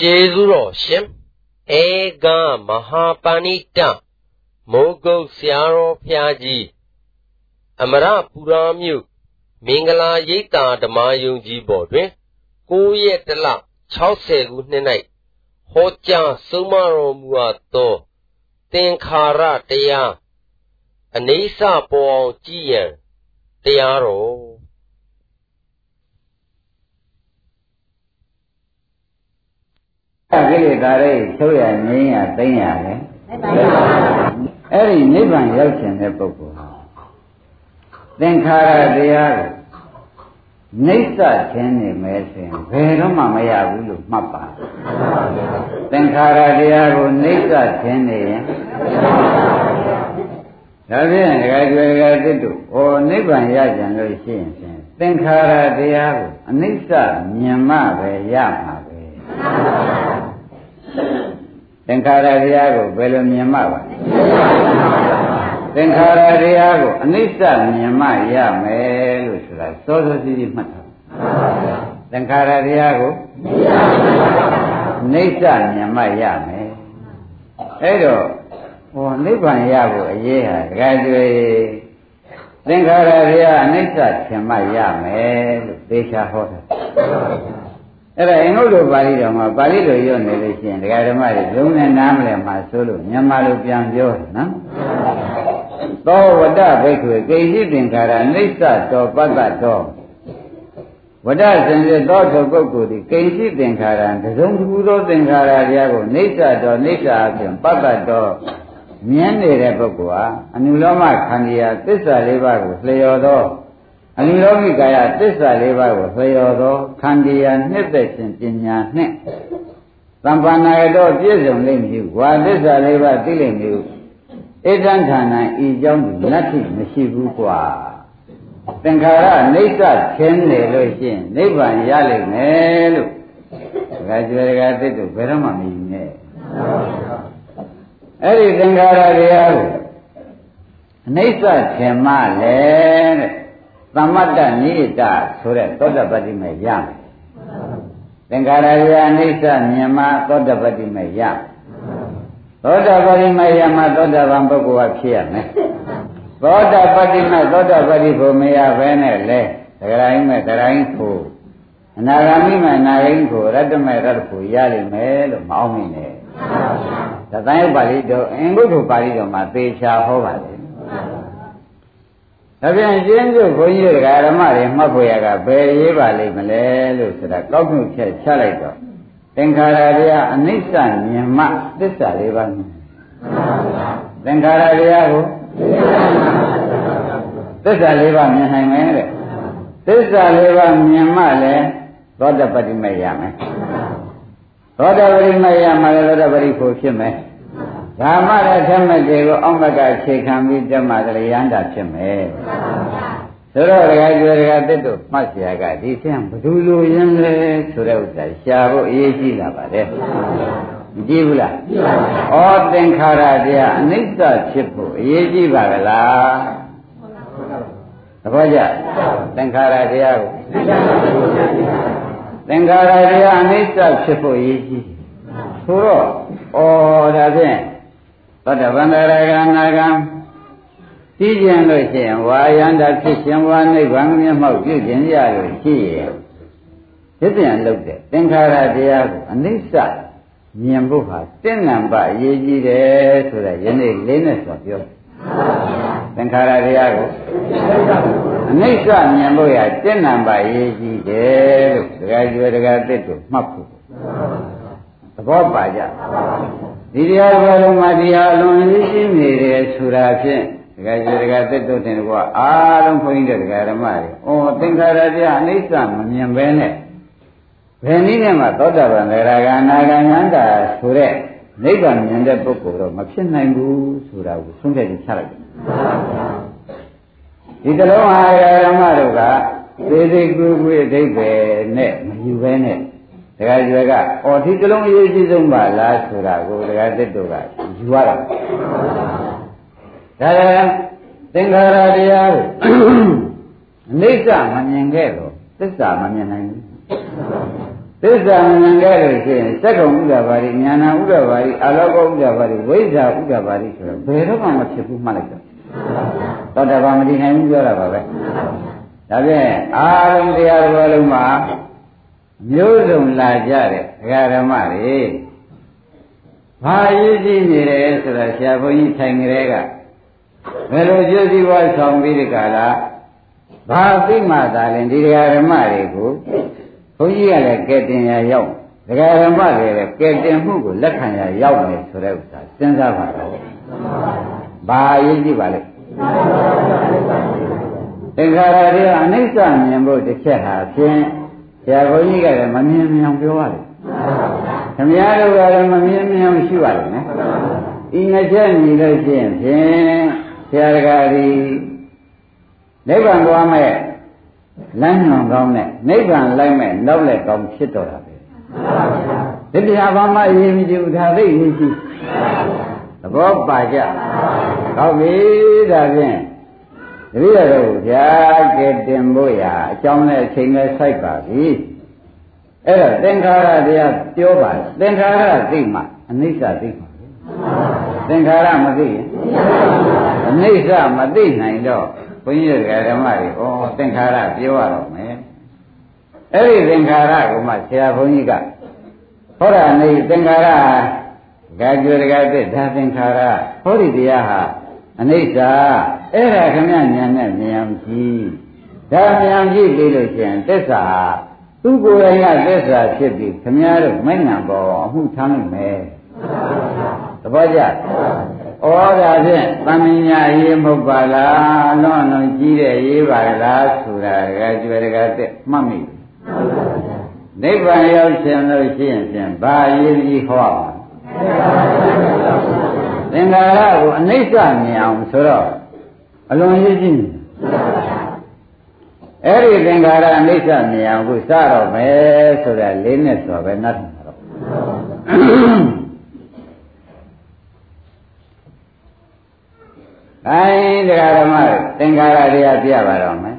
ကျေးဇူးတော်ရှင်ဧကမဟာပဏိတမိုးကုတ်ဆရာတော်ဖျားကြီးအမရပူရာမြို့မင်္ဂလာရိပ်သာဓမ္မယုံကြီးပေါ်တွင်9ရက်တလ60ခုနှစ်၌ဟောကြားဆုံးမတော်မူအပ်သောသင်္ခါရတရားအနေဆပေါ်အောင်ကြည်ရန်တရားတော် ကိလေသာတွေချုပ်ရငြိမ်းရသိမ့်ရလေအဲ့ဒီနိဗ္ဗာန်ရောက်ခြင်းတဲ့ပုဂ္ဂိုလ်ဟာသင်္ခါရတရားကိုနှိစ္စခြင်းနေမယ်ဆိုရင်ဘယ်တော့မှမရဘူးလို့မှတ်ပါသင်္ခါရတရားကိုနှိစ္စခြင်းနေရင်ဒါဖြင့်ဒကာကျွေဒကာတစ်တို့ဟောနိဗ္ဗာန်ရကြံလို့ရှိရင်သင်္ခါရတရားကိုအနိစ္စမြင်မှပဲရမှာပဲ သင်္ခါရတရားကိုဘယ်လိုမြင်မှပါသင်္ခါရတရားကိုအနိစ္စမြင်မှရမယ်လို့ဆိုတာစောစောစီးစီးမှတ်ထားသင်္ခါရတရားကိုအနိစ္စမြင်မှရမယ်အဲ့တော့ဟောနိဗ္ဗာန်ရဖို့အရေးဟာတခါကျွေသင်္ခါရတရားအနိစ္စထင်မှရမယ်လို့သေချာဟောတာ အဲ့ဒါအင်္ဂုတ္တပါဠိတော်မှာပါဠိတော်ရွတ်နေလို့ရှိရင်ဒကာဓမ္မတွေလုံးနဲ့နားမလည်မှဆိုလို့မြန်မာလိုပြန်ပြောတယ်နော်သောဝတ္တဘိက္ခွေကိဉ္စီသင်္ခါရအိဋ္ဌတောပတ္တတောဝတ္တစင်စစ်သောထုပုဂ္ဂိုလ်ဒီကိဉ္စီသင်္ခါရတစုံတစ်ခုသောသင်္ခါရတရားကိုအိဋ္ဌတောအိဋ္ဌအပြင်ပတ္တတောမြင်နေတဲ့ပုဂ္ဂိုလ်ဟာအနုလောမခန္ဒီယာသစ္စာလေးပါးကိုလျော်သော အနုရောဂိကာယသစ္စာလေးပါးကိုသရော်သောခန္တီယာနှစ်သက်ခြင်းပညာနှင့်သံပါဏရတော့ပြည့်စုံလိမ့်မည်ဝါသစ္စာလေးပါးသိလိမ့်မည်ဧတံဌာနံဤကြောင့်နတ်တိမရှိဘူးကွာသင်္ခါရအိဋ္ဌခြင်းနေလို့ရှိရင်နိဗ္ဗာန်ရလိမ့်မယ်လို့ဒကာကျွဲဒကာသစ်တို့ဘယ်တော့မှမယူနဲ့အဲ့ဒီသင်္ခါရတရားကိုအိဋ္ဌခြင်းမလဲတဲ့ သမတ္တနိတဆိုတဲ့သောတပတ္တိမဲ့ရမယ်သင်္ခါရတရားအနိစ္စမြင်မှသောတပတ္တိမဲ့ရမယ်သောတပတ္တိမဲ့ရမှသောတပန်ပုဂ္ဂိုလ်ကဖြစ်ရမယ်သောတပတ္တိမဲ့သောတပတ္တိဖို့မရဘဲနဲ့လဲသဂရိုင်းမဲ့သဂရိုင်းဖို့အနာဂါမိမဲ့နာဂိန်းဖို့ရတ္တမဲ့ရတ္တဖို့ရလိမ့်မယ်လို့မအောင်မိနဲ့သတ္တယုတ်ပါဠိတော်အင်္ဂုတ္တပါဠိတော်မှာသေချာဟောပါတယ် ဒါပြန်ရှင်းပြုဘုန်းကြီးတွေကဓမ္မတွေမှတ်ဖို့ရကဘယ်ရေးပါလိမ့်မလဲလို့ဆိုတာကောက်နှုတ်ချက်ချလိုက်တော့သင်္ခါရတရားအနိစ္စမြင်မှသစ္စာလေးပါးမြင်သင်္ခါရတရားကိုသစ္စာလေးပါးမြင်နိုင်မယ်တဲ့သစ္စာလေးပါးမြင်မှလည်းသောတပတိမရမယ်သောတပတိမရမှလည်းသောတပတိဖို့ဖြစ်မယ် ဓမ္မရထမတေကိုအောက်မကခြေခံပြီးဓမ္မကလေးရန်တာဖြစ်မယ်ဆိုတော့ဒကာကျွေဒကာတစ်တို့မှတ်เสียကဒီဆင်းဘယ်သူလိုရင်းလဲဆိုတဲ့ဥစ္စာရှားဖို့အရေးကြီးလာပါတယ်မကြည့်ဘူးလားကြည့်ပါပါဩသင်္ခါရတရားအနိစ္စဖြစ်ဖို့အရေးကြီးပါကလားသဘောကျသင်္ခါရတရားကိုသင်္ခါရတရားအနိစ္စဖြစ်ဖို့အရေးကြီးဆိုတော့ဩဒါဖြင့် သောတပန္တရကနာကံသိကျင်လို့ရှိရင်ဝါယန္တာဖြစ်ခြင်းဝါနိဗ္ဗာန်မျက်မှောက်ပြုခြင်းရလို့ရှိရင်သိပြန်လုပ်တဲ့သင်္ခါရတရားကိုအနိစ္စမြင်ဖို့ဟာတင့်နံပါအရေးကြီးတယ်ဆိုတာယနေ့လေးနဲ့ဆိုပြောသင်္ခါရတရားကိုအနိစ္စမြင်ဖို့ရတင့်နံပါအရေးကြီးတယ်လို့ဒကာကျွယ်ဒကာတစ်တို့မှတ်ဖို့ သဘောပါကြဒီတရားဘယ်လိုမှတရားအလွန်ကြီးရှိနေတယ်ဆိုတာဖြင့်ဒကာကြီးဒကာသစ်တို့တင်ကွာအားလုံးခွင့်တဲ့ဒကာဓမ္မတွေဩသင်္ခါရတရားအနိစ္စမမြင်ပဲနဲ့ဘယ်နည်းနဲ့မှသောတာပန်သရဂာနာဂံဉာဏ်တာဆိုတဲ့နိဗ္ဗာန်မြင်တဲ့ပုဂ္ဂိုလ်တော့မဖြစ်နိုင်ဘူးဆိုတာကိုသုံးဖြတ်ပြီးချလိုက်တယ်ဒီတလုံးဟာဓမ္မတို့ကသေသေးကူကူအဓိပ္ပာယ်နဲ့မယူပဲနဲ့ ဒကာကျွယ်ကအော်ဒီတလုံးအရေးကြီးဆုံးပါလားဆိုတာကိုဒကာသစ်တို့ကယူရတာဒါကသင်္ခါရတရားကိုအနိစ္စမမြင်ခဲ့တော့သစ္စာမမြင်နိုင်ဘူးသသစ္စာမဉဏ်ခဲ့လို့ရှိရင်စက္ကုံဥဒ္ဒဘာရိဉာဏဥဒ္ဒဘာရိအလောကဥဒ္ဒဘာရိဝိဇ္ဇာဥဒ္ဒဘာရိဆိုတော့ဘယ်တော့မှမဖြစ်ဘူးမှတ်လိုက်တော့သောတာပန်မတည်နိုင်ဘူးပြောတာပါပဲဒါဖြင့်အာရုံတရားတော်လုံးမှာ မျိုးစုံလာကြတဲ့ဒကာဓမ္မတွေဘာရည်ကြည့်နေတယ်ဆိုတာဆရာဘုန်းကြီးထိုင်ကြတဲ့ကဘယ်လိုကြည့်စီဝါဆောင်ပြီးဒီကလာဘာသိမှသာရင်ဒီဒကာဓမ္မတွေကိုဘုန်းကြီးကလည်းကဲတင်ရရောက်ဒကာဓမ္မတွေလည်းကဲတင်မှုကိုလက်ခံရရောက်မယ်ဆိုတဲ့ဥစ္စာစဉ်းစားပါတော့ဘာရည်ကြည့်ပါလဲသင်္ခါရတွေအနိစ္စမြင်ဖို့တစ်ချက်ဟာဖြင့် ဆရာဘုန်းကြီးကလည်းမမြင်မြင်ပြောရတယ်ခမည်းတော်ကလည်းမမြင်မြင်ရှိပါလိမ့်မယ်ဤနှစ်ချက်ညီလို့ရှိရင်ဖြင့်ဆရာတကာဒီနိဗ္ဗာန်သွားမဲ့လမ်းညွန်ကောင်းတဲ့နိဗ္ဗာန်လိုက်မဲ့နောက်လက်ကောင်းဖြစ်တော်တာပဲဒီတရားဘာမှအရေးမကြီးဘူးဒါသိရေးကြည့်သဘောပါကြဟုတ်ပြီဒါဖြင့် တပည့်တော်ဗျာကဲတင်ဖို့ရာအကြောင်းနဲ့အချိန်နဲ့စိုက်ပါပြီအဲ့တော့သင်္ခါရတရားပြောပါသင်္ခါရသိမှအနိစ္စသိမှသင်္ခါရမသိရင်အနိစ္စမသိနိုင်တော့ဘုန်းကြီးတို့ဓမ္မတွေဩသင်္ခါရပြောရတော့မယ်အဲ့ဒီသင်္ခါရကိုမှဆရာဘုန်းကြီးကဟောတာနေသင်္ခါရဂါကျွေတကတဲ့ဒါသင်္ခါရဟောဒီတရားဟာအနိစ္စ အဲ့ဒါခမညာနဲ့ဉာဏ်ကြည့်ဒါဉာဏ်ကြည့်ပြီးလို့ရှိရင်သစ္စာသူကိုယ်တိုင်ကသစ္စာဖြစ်ပြီးခမညာတို့မဉဏ်ပေါ်အမှုထမ်းနိုင်မယ်သဘောကျဩဒါဖြင့်သမညာရေးမဟုတ်ပါလားလွန်လွန်ကြီးတဲ့ရေးပါလားဆိုတာကကြွယ်တကတဲ့မှတ်မိနိဗ္ဗာန်ရောက်ရှင်လို့ရှိရင်ဖြင့်ဘာရေးကြီးဟောပါသင်္ခါရကိုအနိစ္စမြင်အောင်ဆိုတော့ အလွန်ရေးကြည့်အဲ့ဒီသင်္ခါရအနိစ္စမြင်အောင်ကိုစတော့မယ်ဆိုတော့လေးနဲ့ဆိုပဲနတ်မှာတော့အဲတရားဓမ္မသင်္ခါရတရားပြပါတော့မယ်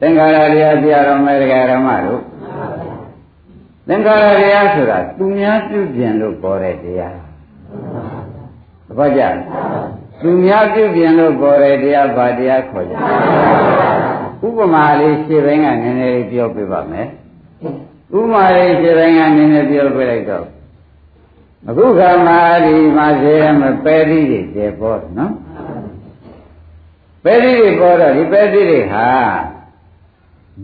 သင်္ခါရတရားပြတော့မယ်တရားဓမ္မတို့သင်္ခါရတရားဆိုတာသူများပြုပြင်လို့ပေါ်တဲ့တရားသဘောကျ သူများပြုပြင်လို့ပေါ်တဲ့တရားဘာတရားခေါ်ကြဥပမာလေးရှင်းပိုင်းကနည်းနည်းလေးပြောပြပါမယ်ဥပမာလေးရှင်းပိုင်းကနည်းနည်းပြောပြလိုက်တော့အခုခါမှာဒီမှာဇေယမပဲသီးတွေကျေပေါ်နော်ပဲသီးတွေပေါ်တော့ဒီပဲသီးတွေဟာ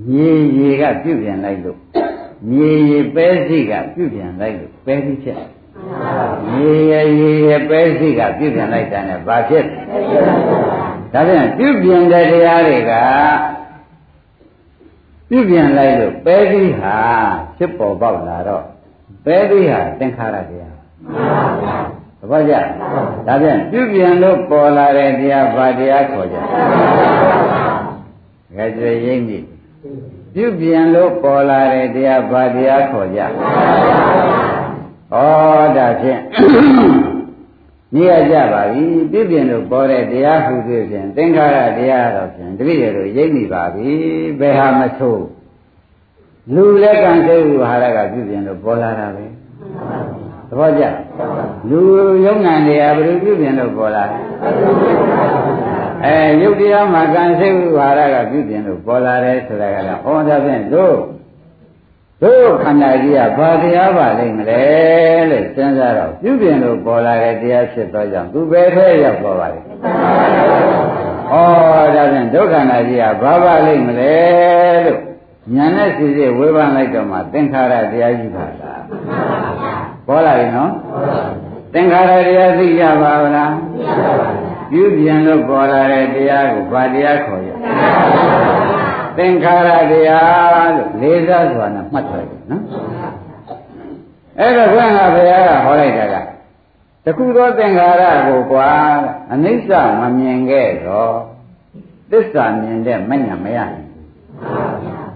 မြေရေကပြုပြင်လိုက်လို့မြေရေပဲစီကပြုပြင်လိုက်လို့ပဲသီးဖြစ် ရေရရေရပဲစိကပြုပြင်လိုက်တာနဲ့ဘာဖြစ်ဒါပြန်ပြုပြင်တဲ့တရားတွေကပြုပြင်လိုက်လို့ပဲစိဟာဖြစ်ပေါ်ပေါက်လာတော့ပဲစိဟာသင်္ခါရတရားသဘောကျဒါပြန်ပြုပြင်လို့ပေါ်လာတဲ့တရားဘာတရားခေါ်ကြငါကြွေရင်းပြီပြုပြင်လို့ပေါ်လာတဲ့တရားဘာတရားခေါ်ကြ ဩဒါဖြင့်ညရကြပါပြီပြည့်ပြင်းလို့ပေါ်တဲ့တရားဟုဖြစ်ဖြင့်သင်္ခါရတရားတော့ဖြင့်တပည့်ရတို့ရိပ်မိပါပြီဘယ်ဟာမဆိုးလူလက်ကံစိတ်ဥဟာရကပြည့်ပြင်းလို့ပေါ်လာတာပဲသဘောကျလူယုံနာနေရဘယ်လိုပြည့်ပြင်းလို့ပေါ်လာလဲအဲယုတ်တရားမှာကံစိတ်ဥဟာရကပြည့်ပြင်းလို့ပေါ်လာတယ်ဆိုတာကလည်းဩဒါဖြင့်တို့ တို့ခန္ဓာကြီးကဘာတရားပါလိမ့်မလဲလို့စဉ်းစားတော့ပြုပြင်လို့ပေါ်လာတဲ့တရားဖြစ်သောကြောင့်သူပဲထဲရောက်သွားပါလေ။ဩဒါဖြင့်ဒုက္ခနာကြီးကဘာပါလိမ့်မလဲလို့ညာနဲ့စီစီဝေဖန်လိုက်တော့မှသင်္ခါရတရားကြီးပါလား။ပေါ်လာပြီနော်။သင်္ခါရတရားသိကြပါဗလား။ပြုပြင်လို့ပေါ်လာတဲ့တရားကိုဘာတရားခေါ်ရ သင်္ခါရတရားလို့လေးစားစွာနဲ့မှတ်ထားတယ်နော်အဲ့တော့ဘုရားဘုရားကဟောလိုက်တာကတခုသောသင်္ခါရကိုကွာအနိစ္စမမြင်ခဲ့တော့သစ္စာမြင်တဲ့မညံမရဘူး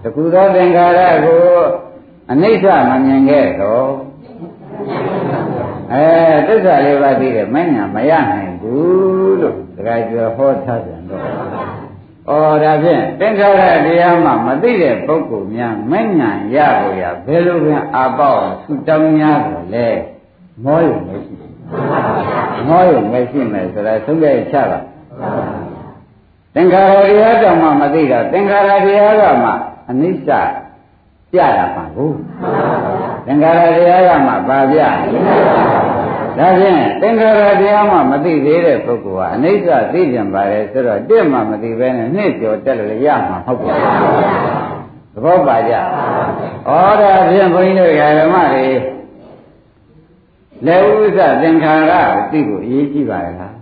တခုသောသင်္ခါရကိုအနိစ္စမမြင်ခဲ့တော့အဲသစ္စာလေးပါးသိတဲ့မညံမရနိုင်ဘူးလို့တခါကျော်ဟောထားပြန်တော့ ဩဒါဖြင့်သင်္ခါရတရားမှမသိတဲ့ပုဂ္ဂိုလ်များမဉ္ဇဏ်ရဖို့ရဘယ်လိုပင်အာပေါဆုတောင်းများကိုလဲမောရုံမရှိမောရုံမရှိမယ်ဆိုတာသုံးခဲ့ချပါသင်္ခါရတရားကြောင့်မှမသိတာသင်္ခါရတရားကမှအနိစ္စပြရမှာကိုသင်္ခါရတရားကမှပါပြ ဒါဖြင့်သင်္ခါရတရားမှမသိသေးတဲ့ပုဂ္ဂိုလ်ကအနိစ္စသိကြပါလေဆိုတော့တင့်မှမသိဘဲနဲ့နှစ်ကျော်တက်လို့ရမှာဟုတ်ပါဘူးသဘောပါကြဩဒါဖြင့်ဘုန်းကြီးတို့ဓမ္မတွေလက်ဥစ္စာသင်္ခါရကိုသိဖို့အရေးကြီးပါရဲ့လား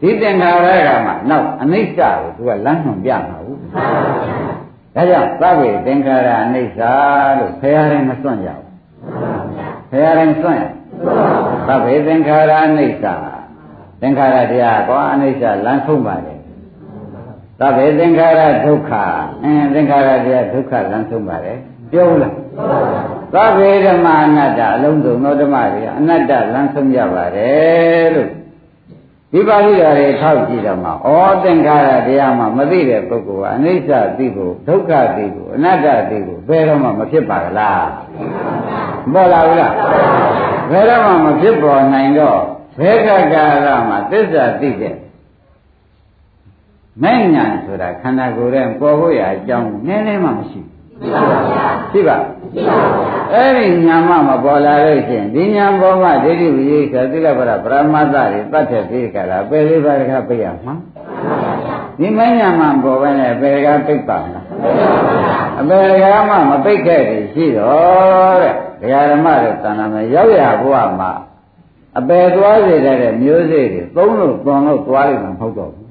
ဒီသင်္ခါရကမှနောက်အနိစ္စကိုသူကလမ်းညွှန်ပြမှာဘူးဒါကြောင့်သဗ္ဗေသင်္ခါရအနိစ္စလို့ဖရာရင်မစွန့်ကြဘူးဖရာရင်စွန့်ရ သဗ္ဗေသင်္ခါရအနိစ္စသင်္ခါရတရားကောအနိစ္စလမ်းဆုံးပါလေသဗ္ဗေသင်္ခါရဒုက္ခအင်းသင်္ခါရတရားဒုက္ခလမ်းဆုံးပါလေပြောဘူးလားသဗ္ဗေဓမ္မအနတ္တအလုံးစုံသောဓမ္မတွေအနတ္တလမ်းဆုံးကြပါတယ်လို့ဒီပါဠိတော်တွေထောက်ကြည့်တော့မှဩသင်္ခါရတရားမှမသိတဲ့ပုဂ္ဂိုလ်ကအနိစ္စသိဖို့ဒုက္ခသိဖို့အနတ္တသိဖို့ဘယ်တော့မှမဖြစ်ပါကလားပေါ်လာဘူးလား ဘယ်တော့မှမဖြစ်ပေါ်နိုင်တော့ဘယ်ကကာလမှာသစ္စာသိတဲ့မဲ့ညာဆိုတာခန္ဓာကိုယ်ရဲ့ပေါ်ဖို့ရအကြောင်းနည်းနည်းမှမရှိဘူးရှိပါအဲ့ဒီညာမမပေါ်လာလို့ရှိရင်ဒီညာပေါ်မှာဒိဋ္ဌိဝိရိယသီလပရပရမတ္တတွေတတ်တဲ့ပြီးကြလားပယ်လေးပါးကပြရမှာဒီမညာမပေါ်ပဲနဲ့ပယ်ကပိတ်ပါမလားအပယ်ကမှမပိတ်ခဲ့တယ်ရှိတော့တဲ့ ဒကာဓမ္မတွေသံဃာမယ်ရောက်ရဘုရားမှာအပယ်သွားစေတဲ့မျိုးစေ့တွေသုံးလို့သွန်လို့သွားလိမ့်မှာမဟုတ်တော့ဘူး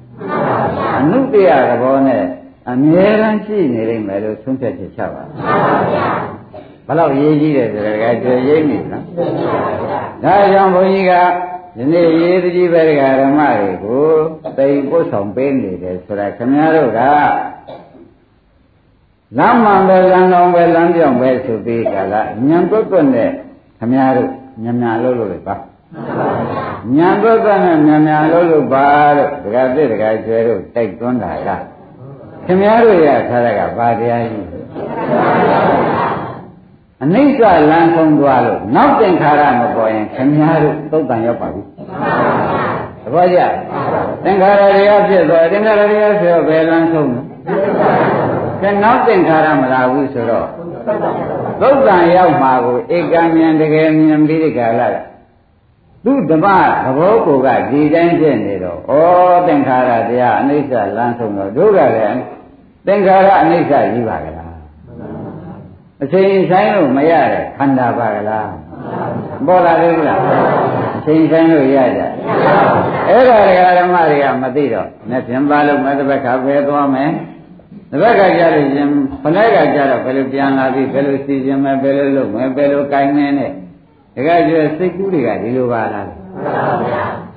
အနုတ္တရသဘောနဲ့အမြဲတမ်းရှိနေလိမ့်မယ်လို့သုံးဖြတ်ချက်ချပါဘယ်လောက်ရေးကြီးတယ်ဆိုတော့ကတွေ့ရိပ်နေနော်ဒါကြောင့်ဘုန်းကြီးကဒီနေ့ရေးတကြီးပဲဓမ္မတွေကိုသိပို့ဆောင်ပေးနေတယ်ဆိုတာခင်ဗျားတို့က လမ်းမှန်ပဲလမ်းတော်ပဲလမ်းပြောင်းပဲဆိုပြီးကြလားညံတွတ်တွတ်နဲ့ခင်ဗျားတို့ညံညာလို့လို့လေပါညံတွတ်တွတ်နဲ့ညံညာလို့လို့ပါလို့ဒကာသစ်ဒကာကျွဲတို့တိုက်တွန်းတာကခင်ဗျားတို့ရထားတဲ့ကဘာတရားကြီးအနိစ္စလမ်းဆုံးသွားလို့နောက်သင်္ခါရမပေါ်ရင်ခင်ဗျားတို့သုတ်တန်ရောက်ပါပြီသဘောကျသင်္ခါရတရားဖြစ်သွားသင်္ခါရတရားဆိုတော့ဘယ်လမ်းဆုံးလဲ ကဲနောက်သင်္ခါရမလာဘူးဆိုတော့သုတ်တန်ရောက်မှာကိုဧကံမြင်တကယ်မြင်ပြီးဒီကလာသူဓမ္မသဘောကိုကဒီတိုင်းဖြစ်နေတော့ဩသင်္ခါရတရားအနိစ္စလမ်းဆုံးတော့တို့ကလည်းသင်္ခါရအနိစ္စကြီးပါကလားအချိန်ဆိုင်လို့မရတဲ့ခန္ဓာပါကလားပေါ်လာသေးလားအချိန်ဆိုင်လို့ရကြအဲ့ဒါဓမ္မတွေကမသိတော့နဲ့ပြန်ပါလို့မဲ့တပတ်ခါပဲသွားမယ် တပတ်ခါကြလို့ရှင်ဖလိုက်ကကြတော့ဘယ်လိုပြန်လာပြီဘယ်လိုစီစဉ်မယ်ဘယ်လိုလုပ်မယ်ဘယ်လိုကိုင်းနေနဲ့တကယ်ကျစိတ်ကူးတွေကဒီလိုပါလား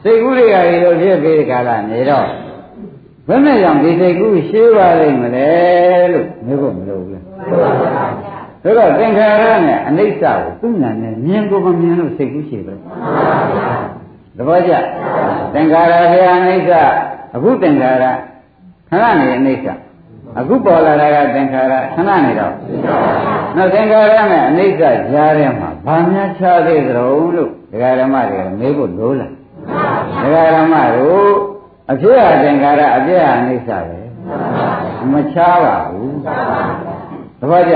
စိတ်ကူးတွေကဒီလိုဖြစ်ပြီးကြလားနေတော့ဘယ်နဲ့ကြောင့်ဒီစိတ်ကူးရှင်းပါလိမ့်မလဲလို့မျိုးဖို့မလိုဘူးလားဆိုတော့သင်္ခါရနဲ့အနိစ္စကိုသူ့ညာနဲ့မြင်ကိုမမြင်လို့စိတ်ကူးရှိပဲသဘောကျသင်္ခါရဘုရားအနိစ္စအခုသင်္ခါရခဏနေအနိစ္စ အခုပေါ်လာတာကသင်္ခါရခဏနေတော့နောက်သင်္ခါရနဲ့အနိစ္စကြားထဲမှာဘာများခြားသေးသလဲလို့ဒကာဓမ္မတွေမေးဖို့လိုလားဒကာဓမ္မတို့အဖြစ်အသင်္ခါရအပြည့်အနိစ္စပဲမခြားပါဘူးသဘောကျ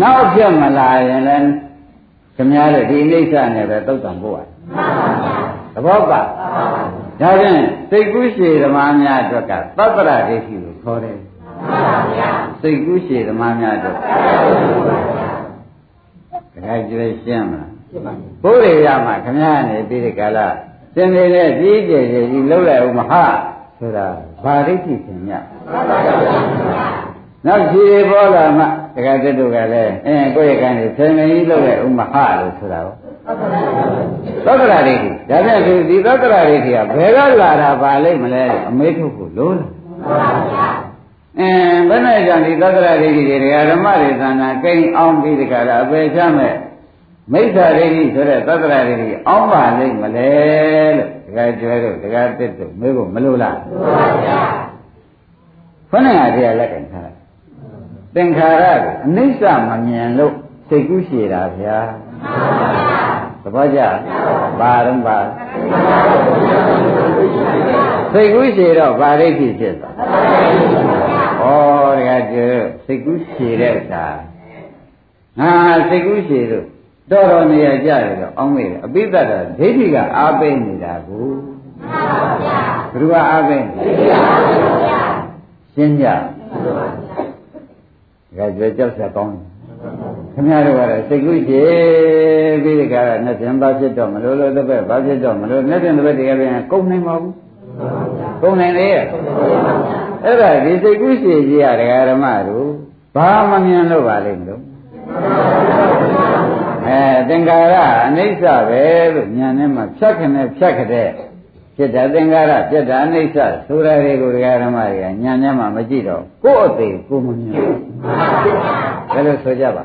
နောက်ပြတ်မလာရင်လည်းခင်ဗျားတို့ဒီအိဋ္ဌနဲ့ပဲသုတ်တံပို့ရသဘောပါဒါဖြင့်စိတ်ကူးရှည်ဓမ္မများအတွက်ကသတ္တရဒိဋ္ဌိကိုခေါ်တယ် စိတ်ကူးရှည်ဓမ္မများအတွက်ဒါကြွေးရှင်းမလားဘုရားရမှာခင်ဗျားနေပြီးဒီကလာစင်နေတဲ့ကြီးကျယ်ကြီးလှုပ်လိုက်ဦးမဟာဆိုတာဘာဒိဋ္ဌိခင်ဗျနောက်ခြေပေါ်လာမှတခါတည်းတို့ကလည်းအင်းကိုယ့်ရဲ့ကံကိုဆယ်မကြီးလုပ်တဲ့ဥမဟာလို့ဆိုတာကိုသောတရာဒိဋ္ဌိဒါဖြင့်ဒီသောတရာဒိဋ္ဌိကဘယ်ကလာတာပါလိမ့်မလဲအမေထုတ်ဖို့လို့လား အင်းဘယ်နဲ့ကြောင့်ဒီသောတရာဒိဋ္ဌိတွေဓမ္မတွေသံဃာကိန်းအောင်ပြီးတခါလားအပေချမဲ့မိစ္ဆာဒိဋ္ဌိဆိုတဲ့သောတရာဒိဋ္ဌိအောင်ပါလိမ့်မလဲလို့တခါကျွဲတို့တခါတစ်တို့မေးဖို့မလို့လားမှန်ပါဗျာခொနကတရားလက်ကင်ထားသင်္ခါရကိုအနိစ္စမမြင်လို့စိတ်ကူးရှည်တာဗျာသဘောကျပါတော့ပါစိတ်ကူးရှည်တော့ဗာရိတ်ဖြစ်ဖြစ်သွား ဩတကယ်ကျစိတ်ကူးရှည်တဲ့အခါငါစိတ်ကူးရှည်လို့တော်တော်နေရကြတယ်တော့အောင်းမေးတယ်အပိသတ်တာဒိဋ္ဌိကအားပေးနေတာကိုဘယ်သူကအားပေးနေရှင်းကြဒါကြွကြောက်ဆက်ကောင်းတယ်ခင်ဗျားတို့ကတော့စိတ်ကူးရှည်ပြီးဒီကရနဲ့ပြန်ပါဖြစ်တော့မလို့လို့တစ်ပတ်ဘာဖြစ်တော့မလို့နဲ့ပြန်တစ်ပတ်တကယ်ပြန်ကုန်နိုင်ပါဘူးကုန်နိုင်လေ အဲ့ဒါဒီစိတ်ကူးရှည်ကြီးရဒကာဓမ္မတို့ဘာမမြင်လို့ပါလိမ့်မလို့အဲသင်္ခါရအနိစ္စပဲလို့ညာနဲ့မှဖြတ်ခနဲ့ဖြတ်ခတဲ့ဖြစ်တာသင်္ခါရပြက်တာအနိစ္စဆိုတာတွေကိုဒကာဓမ္မတွေကညာနဲ့မှမကြည့်တော့ကိုယ့်အသေးကိုမမြင်ဘူးဘယ်လိုဆိုကြပါ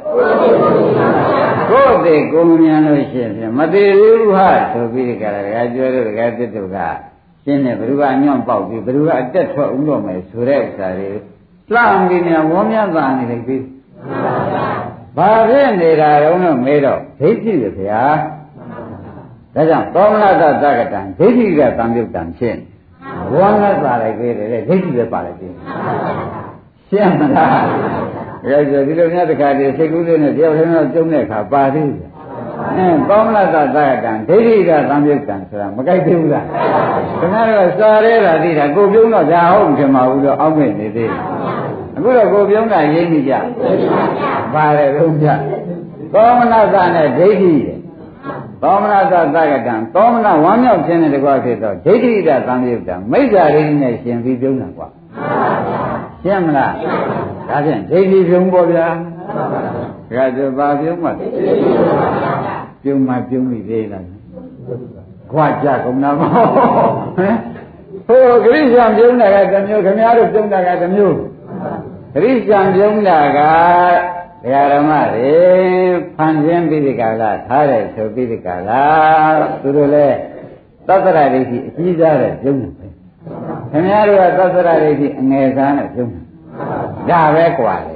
ကိုယ့်အသေးကိုမမြင်လို့ရှိရင်မသေးသေးဘူးဟာဆိုပြီးဒီကရဒကာကျွဲတို့ဒကာတစ်တို့က ရှင်းတယ်ဘယ်သူကအညွန့်ပေါက်ပြီးဘယ်သူကအတက်ထွက်ဦးတော့မယ်ဆိုတဲ့ဥစ္စာတွေလှမ်းပြီးမြန်ဝန်းမြတ်သာနေလိုက်ပြီဘာဖြစ်နေတာတုံးလို့မေးတော့ဒိဋ္ဌိရဗျာဒါကြောင့်သောမနတသကတံဒိဋ္ဌိကသံယုတ်တံဖြစ်ဝန်းမြတ်သာလိုက်ပြီတဲ့ဒိဋ္ဌိပဲပါလိုက်ပြီရှင်းမလားဒါဆိုဒီလိုများတခါတည်းစိတ်ကူးလေးနဲ့တယောက်တည်းတော့ကျုံတဲ့အခါပါသေးတယ် အဲကောမလသသကတံဒိဋ္ဌိကသံယုတ်တံဆိုတာမကြိုက်သေးဘူးလားခင်ဗျားတို့စားရဲတာသိတာကိုပြုံးတော့ဒါဟုတ်ဖြစ်မှာဘူးတော့အောက်မဲ့နေသေးတယ်အခုတော့ကိုပြုံးတာရင်းနေကြပါတယ်လုံးကြကောမလသနဲ့ဒိဋ္ဌိသောမနသသကတံသောမနဝမ်းမြောက်ခြင်းနဲ့တကွာဖြစ်တော့ဒိဋ္ဌိကသံယုတ်တံမိစ္ဆာရိနဲ့ရှင်ပြီးပြုံးတာကွာရှင်းမလားဒါဖြင့်ဒိဋ္ဌိပြုံးပေါ်ဗျာဒါဆိုဘာပြုံးမှပြုံး မှပြုံးပြီသေးလားခွာကြကုန်တာမဟုတ်ဟမ်ဟိုဂရိရှံပြုံးတာကတစ်မျိုးခင်ဗျားတို့ပြုံးတာကတစ်မျိုးဂရိရှံပြုံးတာကဒကာဓမ္မတွေဖန်ဆင်းပြီးဒီကလာထားတယ်ဆိုပြီးဒီကလာသူတို့လည်းသတ္တရဒိဋ္ဌိအကြီးစားတဲ့ပြုံးတယ်ပဲခင်ဗျားတို့ကသတ္တရဒိဋ္ဌိအငယ်စားနဲ့ပြုံးတယ်ဒါပဲกว่าလေ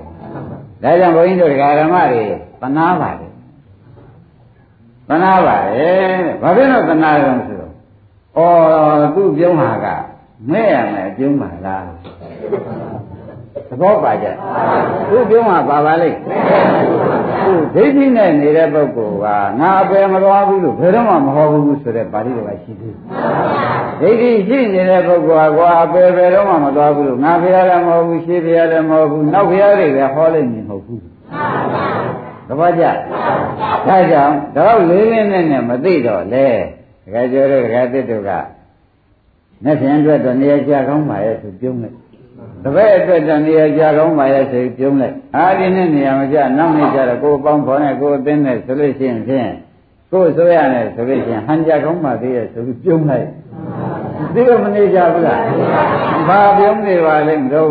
ဒါကြောင့်ဘုန်းကြီးတို့ဒကာဓမ္မတွေပနာပါတယ် ပနာပါတယ်ဘာဖြစ်လို့ပနာကြုံဆိုတော့ဩသူ့ပြုံးဟာကမဲ့ရမယ်ပြုံးပါလားသဘောပါကြသူပြုံးမှာပါပါလိမ့်သူဒိဋ္ဌိနဲ့နေတဲ့ပုဂ္ဂိုလ်ကငါအပယ်မသွားဘူးလို့ဘယ်တော့မှမဟောဘူးဆိုတဲ့ပါဠိတော်ကရှိသေးတယ်ဒိဋ္ဌိရှိနေတဲ့ပုဂ္ဂိုလ်ကကွာအပယ်ဘယ်တော့မှမသွားဘူးလို့ငါဖရားလည်းမဟုတ်ဘူးရှေးဖရားလည်းမဟုတ်ဘူးနောက်ဖရားတွေလည်းဟောလိမ့်မည်မဟုတ်ဘူး သဘောကျဒါကြောင့်တော့လေးလေးနဲ့နဲ့မသိတော့လေတခါကျော်တို့တခါတစ်တို့ကနဲ့ဖြင့်အတွက်တော့နေရာကြကောင်းပါရဲ့သူပြုံးလိုက်တပည့်အတွက်တနေရာကြကောင်းပါရဲ့ဆိုပြုံးလိုက်အားဒီနဲ့နေရာမကြနောက်နေကြတော့ကိုယ်ပေါင်းဖော်နဲ့ကိုယ်အသင်းနဲ့ဆိုလို့ရှိရင်ဖြင့်ကိုယ်ဆိုရနဲ့ဆိုလို့ရှိရင်ဟန်ကြကောင်းပါသေးရဲ့ဆိုပြီးပြုံးလိုက်ဒီလိုမနေကြဘူးလားဘာပြုံးနေပါလဲမတော့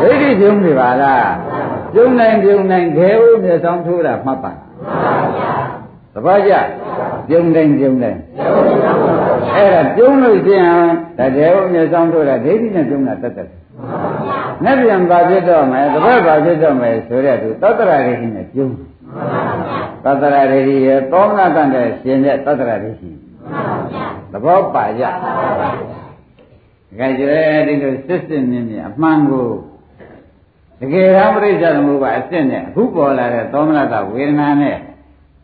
ဒိဋ္ဌိပြုံးနေပါလား ပြုံးနိုင်ပြုံးနိုင်ခဲဦးမြေဆောင်ထိုးတာမှတ်ပါသဘောကျပြုံးတိုင်းပြုံးတိုင်းအဲ့ဒါပြုံးလို့ရှိရင်တကယ်ဦးမြေဆောင်ထိုးတာဒိဋ္ဌိနဲ့ပြုံးတာတတ်တယ်။နဲ့ပြန်ပါဖြစ်တော့မယ်တပတ်ပါဖြစ်တော့မယ်ဆိုတဲ့သူသောတရဒိဋ္ဌိနဲ့ပြုံးသောတရဒိဋ္ဌိရဲ့သောမနာတန်တဲ့ရှင်တဲ့သောတရဒိဋ္ဌိသဘောပါကြ။ဒါကြွယ်ဒီလိုစစ်စစ်မြင့်မြင့်အမှန်ကို တကယ်တော့ပြိဿသမုပ္ပါအစစ်နဲ့အခုပေါ်လာတဲ့သောမနတဝေဒနာနဲ့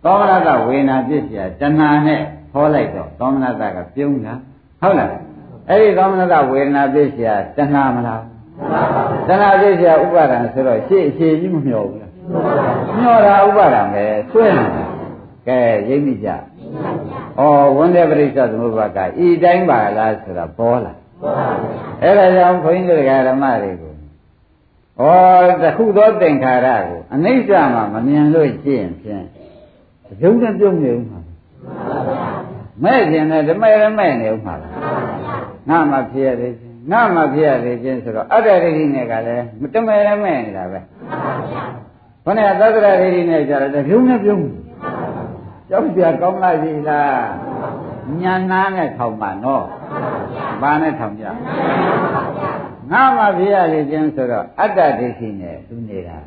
သောမနတဝေဒနာပြည့်စရာတဏှာနဲ့ဟောလိုက်တော့သောမနတကပြုံးတာဟုတ်လားအဲ့ဒီသောမနတဝေဒနာပြည့်စရာတဏှာမလားတဏှာပြည့်စရာဥပါဒံဆိုတော့ရှေ့အခြေကြီးမမျှော်ဘူးလားမျှော်တာဥပါဒံပဲဆွဲနေတာကဲရိပ်မိကြဩဝန္ဒေပရိစ္ဆသမုပ္ပါကဤတိုင်းပါလားဆိုတာပေါ်လာအဲ့ဒါကြောင့်ဘုန်းကြီးတို့ဓမ္မတွေကို ဩတခုသောသင်္ခါရကိုအနိစ္စမှာမမြင်လို့ရှိရင်ဖြင့်ရုံနဲ့ပြုံးနေဦးမှာမဲ့ခြင်းနဲ့ဓမ္မရမဲ့နေဦးမှာငါမှဖြစ်ရတယ်ငါမှဖြစ်ရတယ်ချင်းဆိုတော့အတ္တရိဋ္ဌိနဲ့ကလည်းတမဲရမဲ့နေတာပဲခொနဲ့သတ္တရရိဋ္ဌိနဲ့ကြတော့ရုံနဲ့ပြုံးကြောက်ပြကောင်းလိုက်ပြီလားညာနာနဲ့ထောင်ပါနော်ဘာနဲ့ထောင်ကြ ငငါမှဖြစ်ရလေခြင်းဆိုတော့အတ္တဒိဋ္ဌိနဲ့သူနေတာ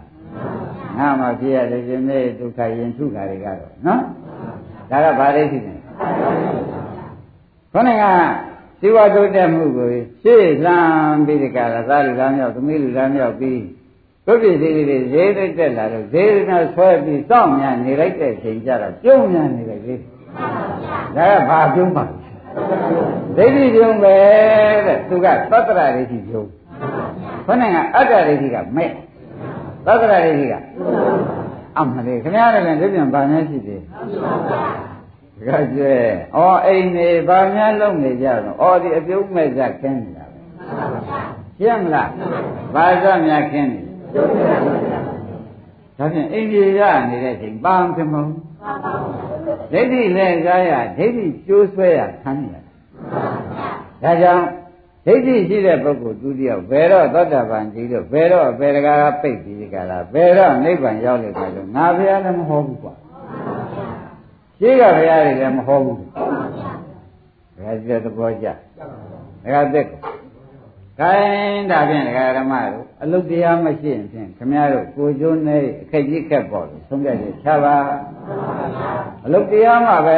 ငါမှဖြစ်ရလေခြင်းနဲ့ဒုက္ခရင်ထုခါတွေကတော့နော်ဒါကဘာဒိဋ္ဌိလဲခေါင်းကဇီဝတိုးတက်မှုကိုရှေ့လှမ်းပြီးဒီကရသားလူသားမြောက်သမီးလူသားမြောက်ပြီးဒုက္ခစီတွေဈေးတက်တက်လာတော့ဈေးနဲ့ဆွဲပြီးစောင့်မြန်နေလိုက်တဲ့အချိန်ကျတော့ပြုံးမြန်နေလိုက်လေဒါကဘာပြုံးပါ ဒိဋ္ဌိပြုံးပဲတဲ့သူကသတ္တရဒိဋ္ဌိပြုံးခொနဲ့ကအတ္တဒိဋ္ဌိကမဲ့သတ္တရဒိဋ္ဌိကအမှန်လေခင်ဗျားလည်းဒီပြန်ဗာများရှိသေးကကျဲဩအိမ်နေဗာများလုံးနေကြတော့ဩဒီအပြုံးမဲ့ကြခင်းနေတာပဲရှင်းမလားဘာသာများခင်းနေဒါဖြင့်အိမ်ကြီးရနေတဲ့ချိန်ပန်းခမုံ ဒိဋ္ဌိလည်းကားရဒိဋ္ဌိကျိုးဆွဲရခံရဒါကြောင့်ဒိဋ္ဌိရှိတဲ့ပုဂ္ဂိုလ်သူတယောက်ဘယ်တော့သောတာပန်ကြီးလို့ဘယ်တော့ဘယ်တကားပိတ်ပြီးကြလားဘယ်တော့နိဗ္ဗာန်ရောက်လိမ့်မယ်လို့ငါဘုရားလည်းမဟောဘူးကွာရှိကဘုရားတွေလည်းမဟောဘူးဘုရားကြီးတဲ့သဘောကျဒါကသက်ကိုခိုင်းဒါဖြင့်ဒကာဓမ္မတို့အလုတ်တရားမရှိရင်ဖြင့်ခမရတို့ကိုကျိုးနေအခက်ကြီးခက်ပေါ်လို့ဆုံးဖြတ်ချက်ချပါအလုတ်တရားမှပဲ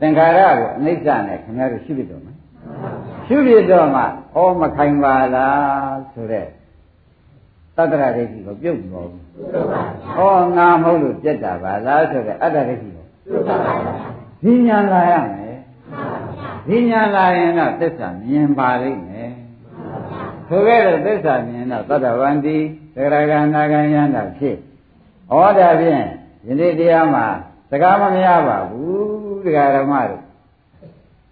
သင်္ခါရကိုအနိစ္စနဲ့ခမရတို့ရှိပြီတော့မယ်ရှိပြီတော့မှဩမခိုင်ပါလားဆိုတဲ့သတ္တရဒိဋ္ဌိကိုပြုတ်ပေါ်ဘူးဩငါမဟုတ်လို့ပြက်တာပါလားဆိုတဲ့အတ္တဒိဋ္ဌိကိုဒီညာလာရမယ်ဒီညာလာရင်တော့သစ္စာမြင်ပါလိမ့်မယ် ဆိုခဲ့တဲ့သစ္စာမြင်တော့သတ္တဝန္တိသရဂန္နာဂယန္တာဖြစ်ဩဒါဖြင့်ယနေ့တရားမှာစကားမများပါဘူးတရားဓမ္မတို့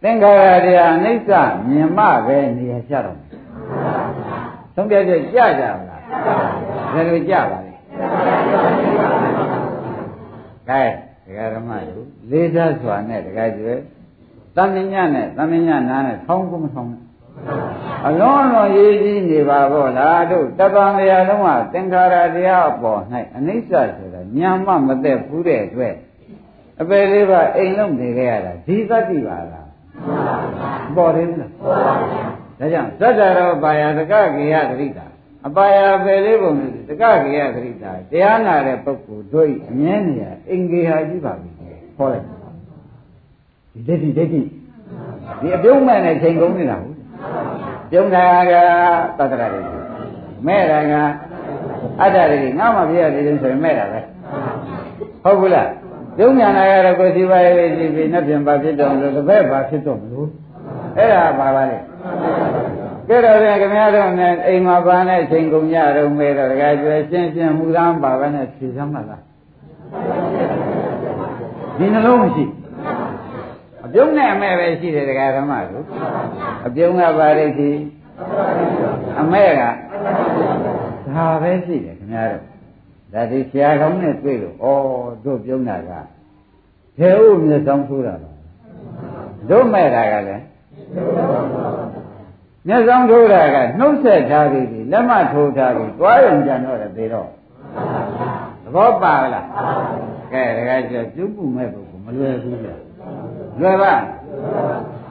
သင်္ခါရတရားအနိစ္စမြင်မှပဲနေရာကျတော့သုံးပြပြကြကြပါလားဘယ်လိုကြပါလဲကဲတရားဓမ္မတို့လေးစားစွာနဲ့တရားကျွဲတမညနဲ့တမညနားနဲ့ထောင်းကုန်မထောင်းနဲ့ အလုံးအလွန်ရေးကြီးနေပါဘောလားတို့တပံတရားလုံးကသင်္ခါရတရားအပေါ်၌အနိစ္စဆိုတာညာမမသက်ဘူးတဲ့အတွက်အပေလေးပါအိမ်လုံးနေခဲ့ရတာဒီသတ္တိပါလားပေါ်တယ်လားဒါကြောင့်သတ္တရောပါယတကကေယသတိတာအပါယပယ်လေးပုံနဲ့တကကေယသတိတာတရားနာတဲ့ပုဂ္ဂိုလ်တို့အမြဲနေရအင်္ဂေဟာကြီးပါပြီခေါ်လိုက်ဒီဒိဋ္ဌိဒိဋ္ဌိဒီအပြုံးမဲ့နဲ့ချိန်ကုန်နေတာဟုတ် ပြုံးတာကသတ္တရတွေမဲ့တာကအတ္တတွေငါမှပြရတယ်ဆိုရင်မဲ့တာပဲဟုတ်ဘူးလားပြုံးညာနာရတော့ကိုယ်စီပါရေးကြည့်ပြီးနှစ်ပြန်ပါဖြစ်တော့လို့တပည့်ပါဖြစ်တော့မလို့အဲ့ဒါပါပါလေကဲတော့ပြန်ခင်ဗျားတို့နဲ့အိမ်မှာပါနဲ့ချိန်ကုန်ကြတော့မဲတော့တကယ်ကျွဲရှင်းရှင်းမူသားပါပဲနဲ့ဖြေစမ်းပါလားဒီနှလုံးမရှိ အပြုံးနဲ့အမဲ့ပဲရှိတယ်တရားဓမ္မတို့အပြုံးကပါလိမ့်စီအမဲ့ကဒါပဲရှိတယ်ခင်ဗျားတို့ဒါဒီဆရာကောင်းနဲ့တွေ့လို့ဩတို့ပြုံးတာကဘယ်ဥမျက်စောင်းထိုးတာလဲတို့မဲ့တာကလည်းမျက်စောင်းထိုးတာကနှုတ်ဆက်ထားပြီလက်မထိုးထားပြီတွားရုံကြံတော့တယ်သေးတော့သဘောပါလားကဲတကယ်ကျပြုတ်မှုမဲ့ပုဂ္ဂိုလ်မလွယ်ဘူးလေ လွယ်ပါ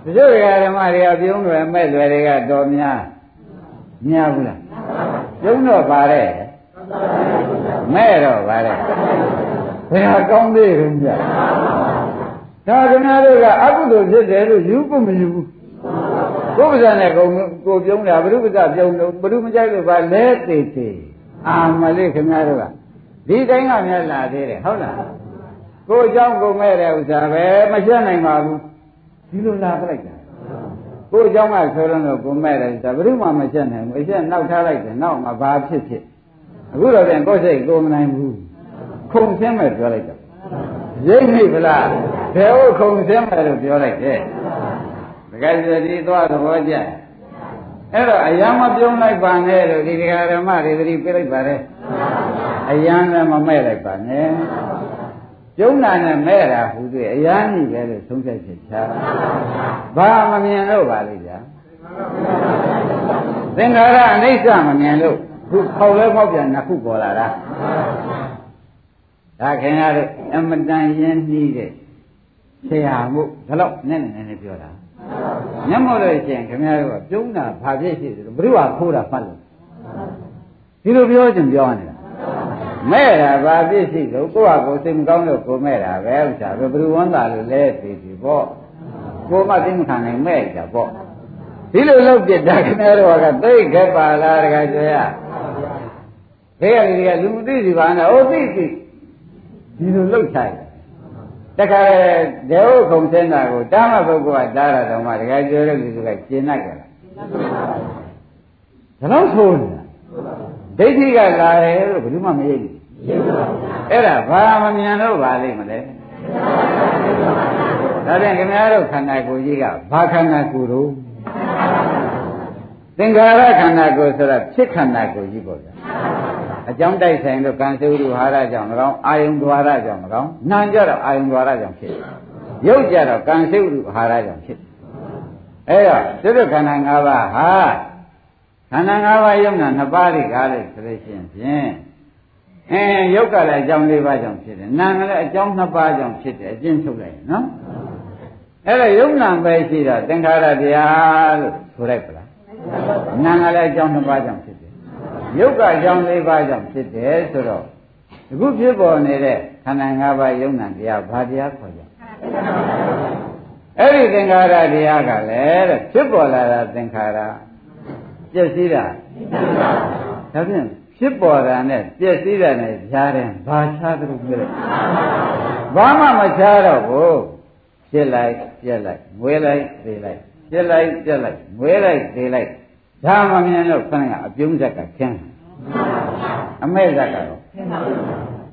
တချို့ဓမ္မတွေကပြုံးတယ်မဲ့လွယ်တွေကတော်များများဘူးလားပြုံးတော့ပါတဲ့မဲ့တော့ပါတဲ့ဘယ်ဟာကောင်းသေးရင်ကြဒါကနာတို့ကအကုသိုလ်ဖြစ်တယ်လို့ယူဖို့မယူဘူးကိုယ်ပါးစံနဲ့ကိုကိုပြုံးတာဘုရုပ္ပဇပြုံးလို့ဘုရုမကြိုက်လို့ပါလဲသေးသေးအာမလေးခင်ဗျားတို့ကဒီတိုင်းကမြတ်လာသေးတယ်ဟုတ်လား ကိုအကြောင်းကိုမဲ့တဲ့ဥစ္စာပဲမရှင်းနိုင်ပါဘူးဒီလိုလာပလိုက်တာကိုအကြောင်းကဆိုတော့ကိုမဲ့တဲ့ဥစ္စာဘယ်သူမှမရှင်းနိုင်ဘူးအရှင်းနောက်ထားလိုက်တယ်နောက်မှဘာဖြစ်ဖြစ်အခုတော့ပြန်ကိုယ်စိတ်ကိုမနိုင်ဘူးခုံဆင်းမဲ့ပြောလိုက်တာရိပ်မိဗလားဘယ်ဟုတ်ခုံဆင်းမဲ့လို့ပြောလိုက်တယ်တကယ်စတိသွားသဘောကျအဲ့တော့အယံမပြုံးလိုက်ပါနဲ့လို့ဒီဓမ္မတွေသတိပြလိုက်ပါတယ်အယံလည်းမမဲ့လိုက်ပါနဲ့ ကျုံနာနဲ့မဲ့တာဟူသေးအရာကြီးပဲလို့သုံးချက်ချက်ချာဘာမမြင်လို့ပါလိမ့်ဗျာသင်္ခါရအနိစ္စမမြင်လို့ခုခေါက်လဲခေါက်ပြန်နှစ်ခုပေါ်လာတာဒါခင်ဗျားတို့အမတန်ရင်းနှီးတဲ့ဆရာမှုဒါတော့နည်းနည်းနည်းပြောတာမျက်မှောက်လို့ရှိရင်ခင်ဗျားတို့ကပြုံးတာဘာဖြစ်ရှိတယ်ဘုရားခိုးတာမှတ်လို့ဒီလိုပြောချင်ပြောနေတာ မဲ့တာဘာဖြစ်ရှိလို့ကိုယ့်ဟာကိုယ်စိတ်မကောင်းလို့ကိုမဲ့တာပဲဥစ္စာဘယ်ဘုရားဝန်တာလို့လဲသိပြီပေါ့ကိုမှသိမခံနိုင်မဲ့တာပေါ့ဒီလိုလုပ်ပြတာခင်ဗျားတို့ကသိခဲ့ပါလားတခါကျွေးရခေရဒီကလူမသိစီပါနဲ့ဟိုသိသိဒီလိုလုပ်ချိုက်တခါဒေဝခုံစင်းတာကိုတာမပုဂ္ဂိုလ်ကတားရတော့မှတခါကျွေးတဲ့လူကကျင်납ကြလားဒါတော့ဆိုနေတာဒိဋ္ဌိကလာတယ်လို့ဘယ်သူမှမရိပ်ဘူး အဲ့ဒါဘာမမြင်လို့ပါလိမ့်မလဲဒါပြန်ခင်ဗျားတို့ခန္ဓာကိုယ်ကြီးကဘာခန္ဓာကိုယ်တို့သင်္ခါရခန္ဓာကိုယ်ဆိုတာဖြစ်ခန္ဓာကိုယ်ကြီးပေါ့ဗျာအကြောင်းတိုက်ဆိုင်လို့ကံစုရုဟာရကြောင့်မကောင်းအာယုံဒွါရကြောင့်မကောင်းနာကြတော့အာယုံဒွါရကြောင့်ဖြစ်ရုပ်ကြတော့ကံစုရုဟာရကြောင့်ဖြစ်အဲ့တော့သုတ္တခန္ဓာ၅ပါးဟာခန္ဓာ၅ပါးယုံနာနှစ်ပါးတွေကားလို့ဆိုလို့ရှိရင် ဖြင့်အဲယုတ်ကလည်းအကြောင်း၄ပါးကြောင့်ဖြစ်တယ်နာကလည်းအကြောင်းနှစ်ပါးကြောင့်ဖြစ်တယ်အကျဉ်းထုတ်လိုက်နော်အဲ့ဒါယုံနာပဲရှိတော့သင်္ခါရတရားလို့ဆိုလိုက်ပလားနာကလည်းအကြောင်းနှစ်ပါးကြောင့်ဖြစ်တယ်ယုတ်ကအကြောင်း၄ပါးကြောင့်ဖြစ်တယ်ဆိုတော့အခုဖြစ်ပေါ်နေတဲ့ခန္ဓာ၅ပါးယုံနာတရားဘာတရားခေါ်ကြအဲ့ဒီသင်္ခါရတရားကလည်းတဲ့ဖြစ်ပေါ်လာတာသင်္ခါရပြည့်စည်တာဒါဖြင့် ဖြစ်ပေါ်တာနဲ့ပြည့်စည်တာနဲ့ကြားတယ်ဘာခြားသလိုပြောလိုက်ဘာမှမခြားတော့ဘူးဖြစ်လိုက်ပြက်လိုက်ငွေလိုက်သေးလိုက်ပြက်လိုက်ပြက်လိုက်ငွေလိုက်သေးလိုက်ဒါမှမြင်လို့ခဏကအပြုံးဇက်ကခင်းအမဲ့ဇက်ကတော့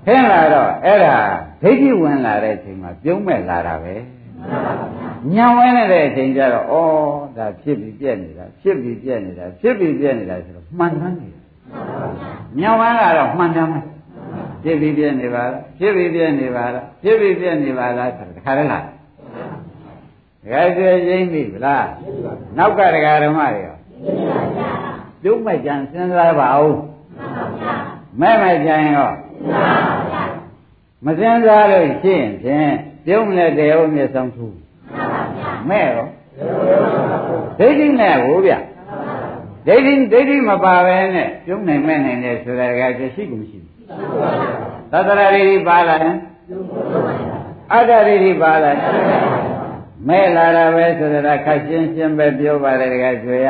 ခင်းလာတော့အဲ့ဒါဒိဋ္ဌိဝင်လာတဲ့အချိန်မှာပြုံးမဲ့လာတာပဲညံဝင်နေတဲ့အချိန်ကျတော့ဩဒါဖြစ်ပြီးပြက်နေတာဖြစ်ပြီးပြက်နေတာဖြစ်ပြီးပြက်နေတာဆိုတော့မှန်မှန်နေတာ ညံဝင်လာတော့မှန်တယ်မယ်ဖြစ်ပြီးပြက်နေပါလားဖြစ်ပြီးပြက်နေပါလားဖြစ်ပြီးပြက်နေပါလားဆိုတော့တခါတည်းလားဒကာကျွေးရင်းပြီဗလားနောက်ကဒကာဓမ္မတွေရောပြုံးမဲ့ကြံစဉ်းစားပါဦးမဲ့မဲ့ကြံရောမစဉ်းစားလို့ရှိရင်ဖြင့်ပြုံးလက်တယ်ဟုတ်မျက်ဆုံးထူးမဲ့ရောဒိဋ္ဌိနဲ့ဟိုဗျ ဒိဋ္ဌိဒိဋ္ဌိမပါပဲနဲ့ပြုံးနိုင်မဲ့နိုင်တယ်ဆိုတာကကျရှိကုန်မရှိဘူးသတ္တရာရိပါလာရင်အတ္တရိပါလာမဲ့လာတာပဲဆိုတာခက်ရှင်းရှင်းပဲပြောပါတယ်တကယ်ကြွေရ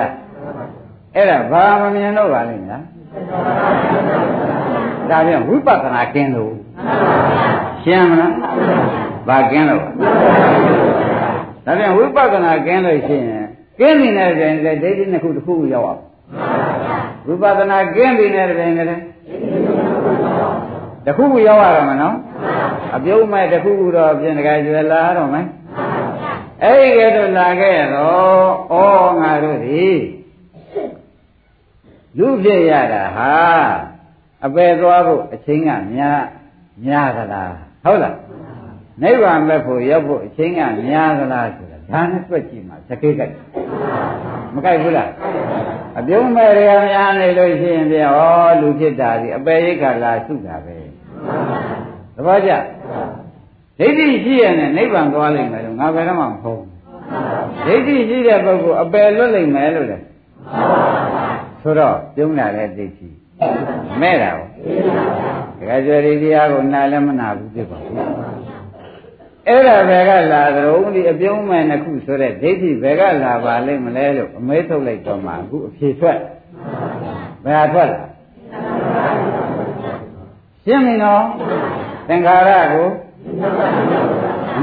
အဲ့ဒါဘာမမြင်တော့ပါလိမ့်လားဒါပြန်ဝိပဿနာကင်းလို့ရှင်းမလားဘာကင်းလို့ဒါပြန်ဝိပဿနာကင်းလို့ရှိရင် ကင်းနေတဲ့တိုင်လည်းဒိဋ္ဌိနှစ်ခုတစ်ခုခုရောက်အောင်ဝိပဿနာကင်းနေတဲ့တိုင်လည်းတစ်ခုခုရောက်ရတော့မနော်အပြုံးမဲ့တစ်ခုခုတော့ပြင်တကယ်ကျွယ်လာတော့မယ်အဲ့ဒီကဲတော့လာခဲ့တော့ဩငါတို့ဒီလူဖြစ်ရတာဟာအပယ်သွားဖို့အချိန်ကများများသလားဟုတ်လားနိဗ္ဗာန်မဲ့ဖို့ရောက်ဖို့အချိန်ကများသလားဆိုတာ ဒါနဲ့တွက်ကြည့်မှသကေးကြိုက်မကြိုက်ဘူးလားအပြုံးမဲ့ရများနေလို့ရှိရင်ပြဩလူဖြစ်တာဒီအပယ်ရိတ်ကလာစုတာပဲသဘောကျဒိဋ္ဌိရှိရနဲ့နိဗ္ဗာန်သွားလိမ့်မယ်လို့ငါဘယ်တော့မှမဟုတ်ဘူးဒိဋ္ဌိရှိတဲ့ပုဂ္ဂိုလ်အပယ်လွတ်လိမ့်မယ်လို့လေဆိုတော့ပြုံးလာတဲ့ဒိဋ္ဌိမဲ့တာကိုဒကာကျော်ဒီတရားကိုနားလည်းမနာဘူးပြပါဘူး အဲ့ဒါဘယ်ကလာသရုံးဒီအပြုံးမဲ့နှစ်ခုဆိုတဲ့ဒိဋ္ဌိဘယ်ကလာပါလိမ့်မလဲလို့အမေးထုတ်လိုက်တော့မှအခုအဖြေထွက်ဘယ်ဟာထွက်လာရှင်းပြီနော်သင်္ခါရကို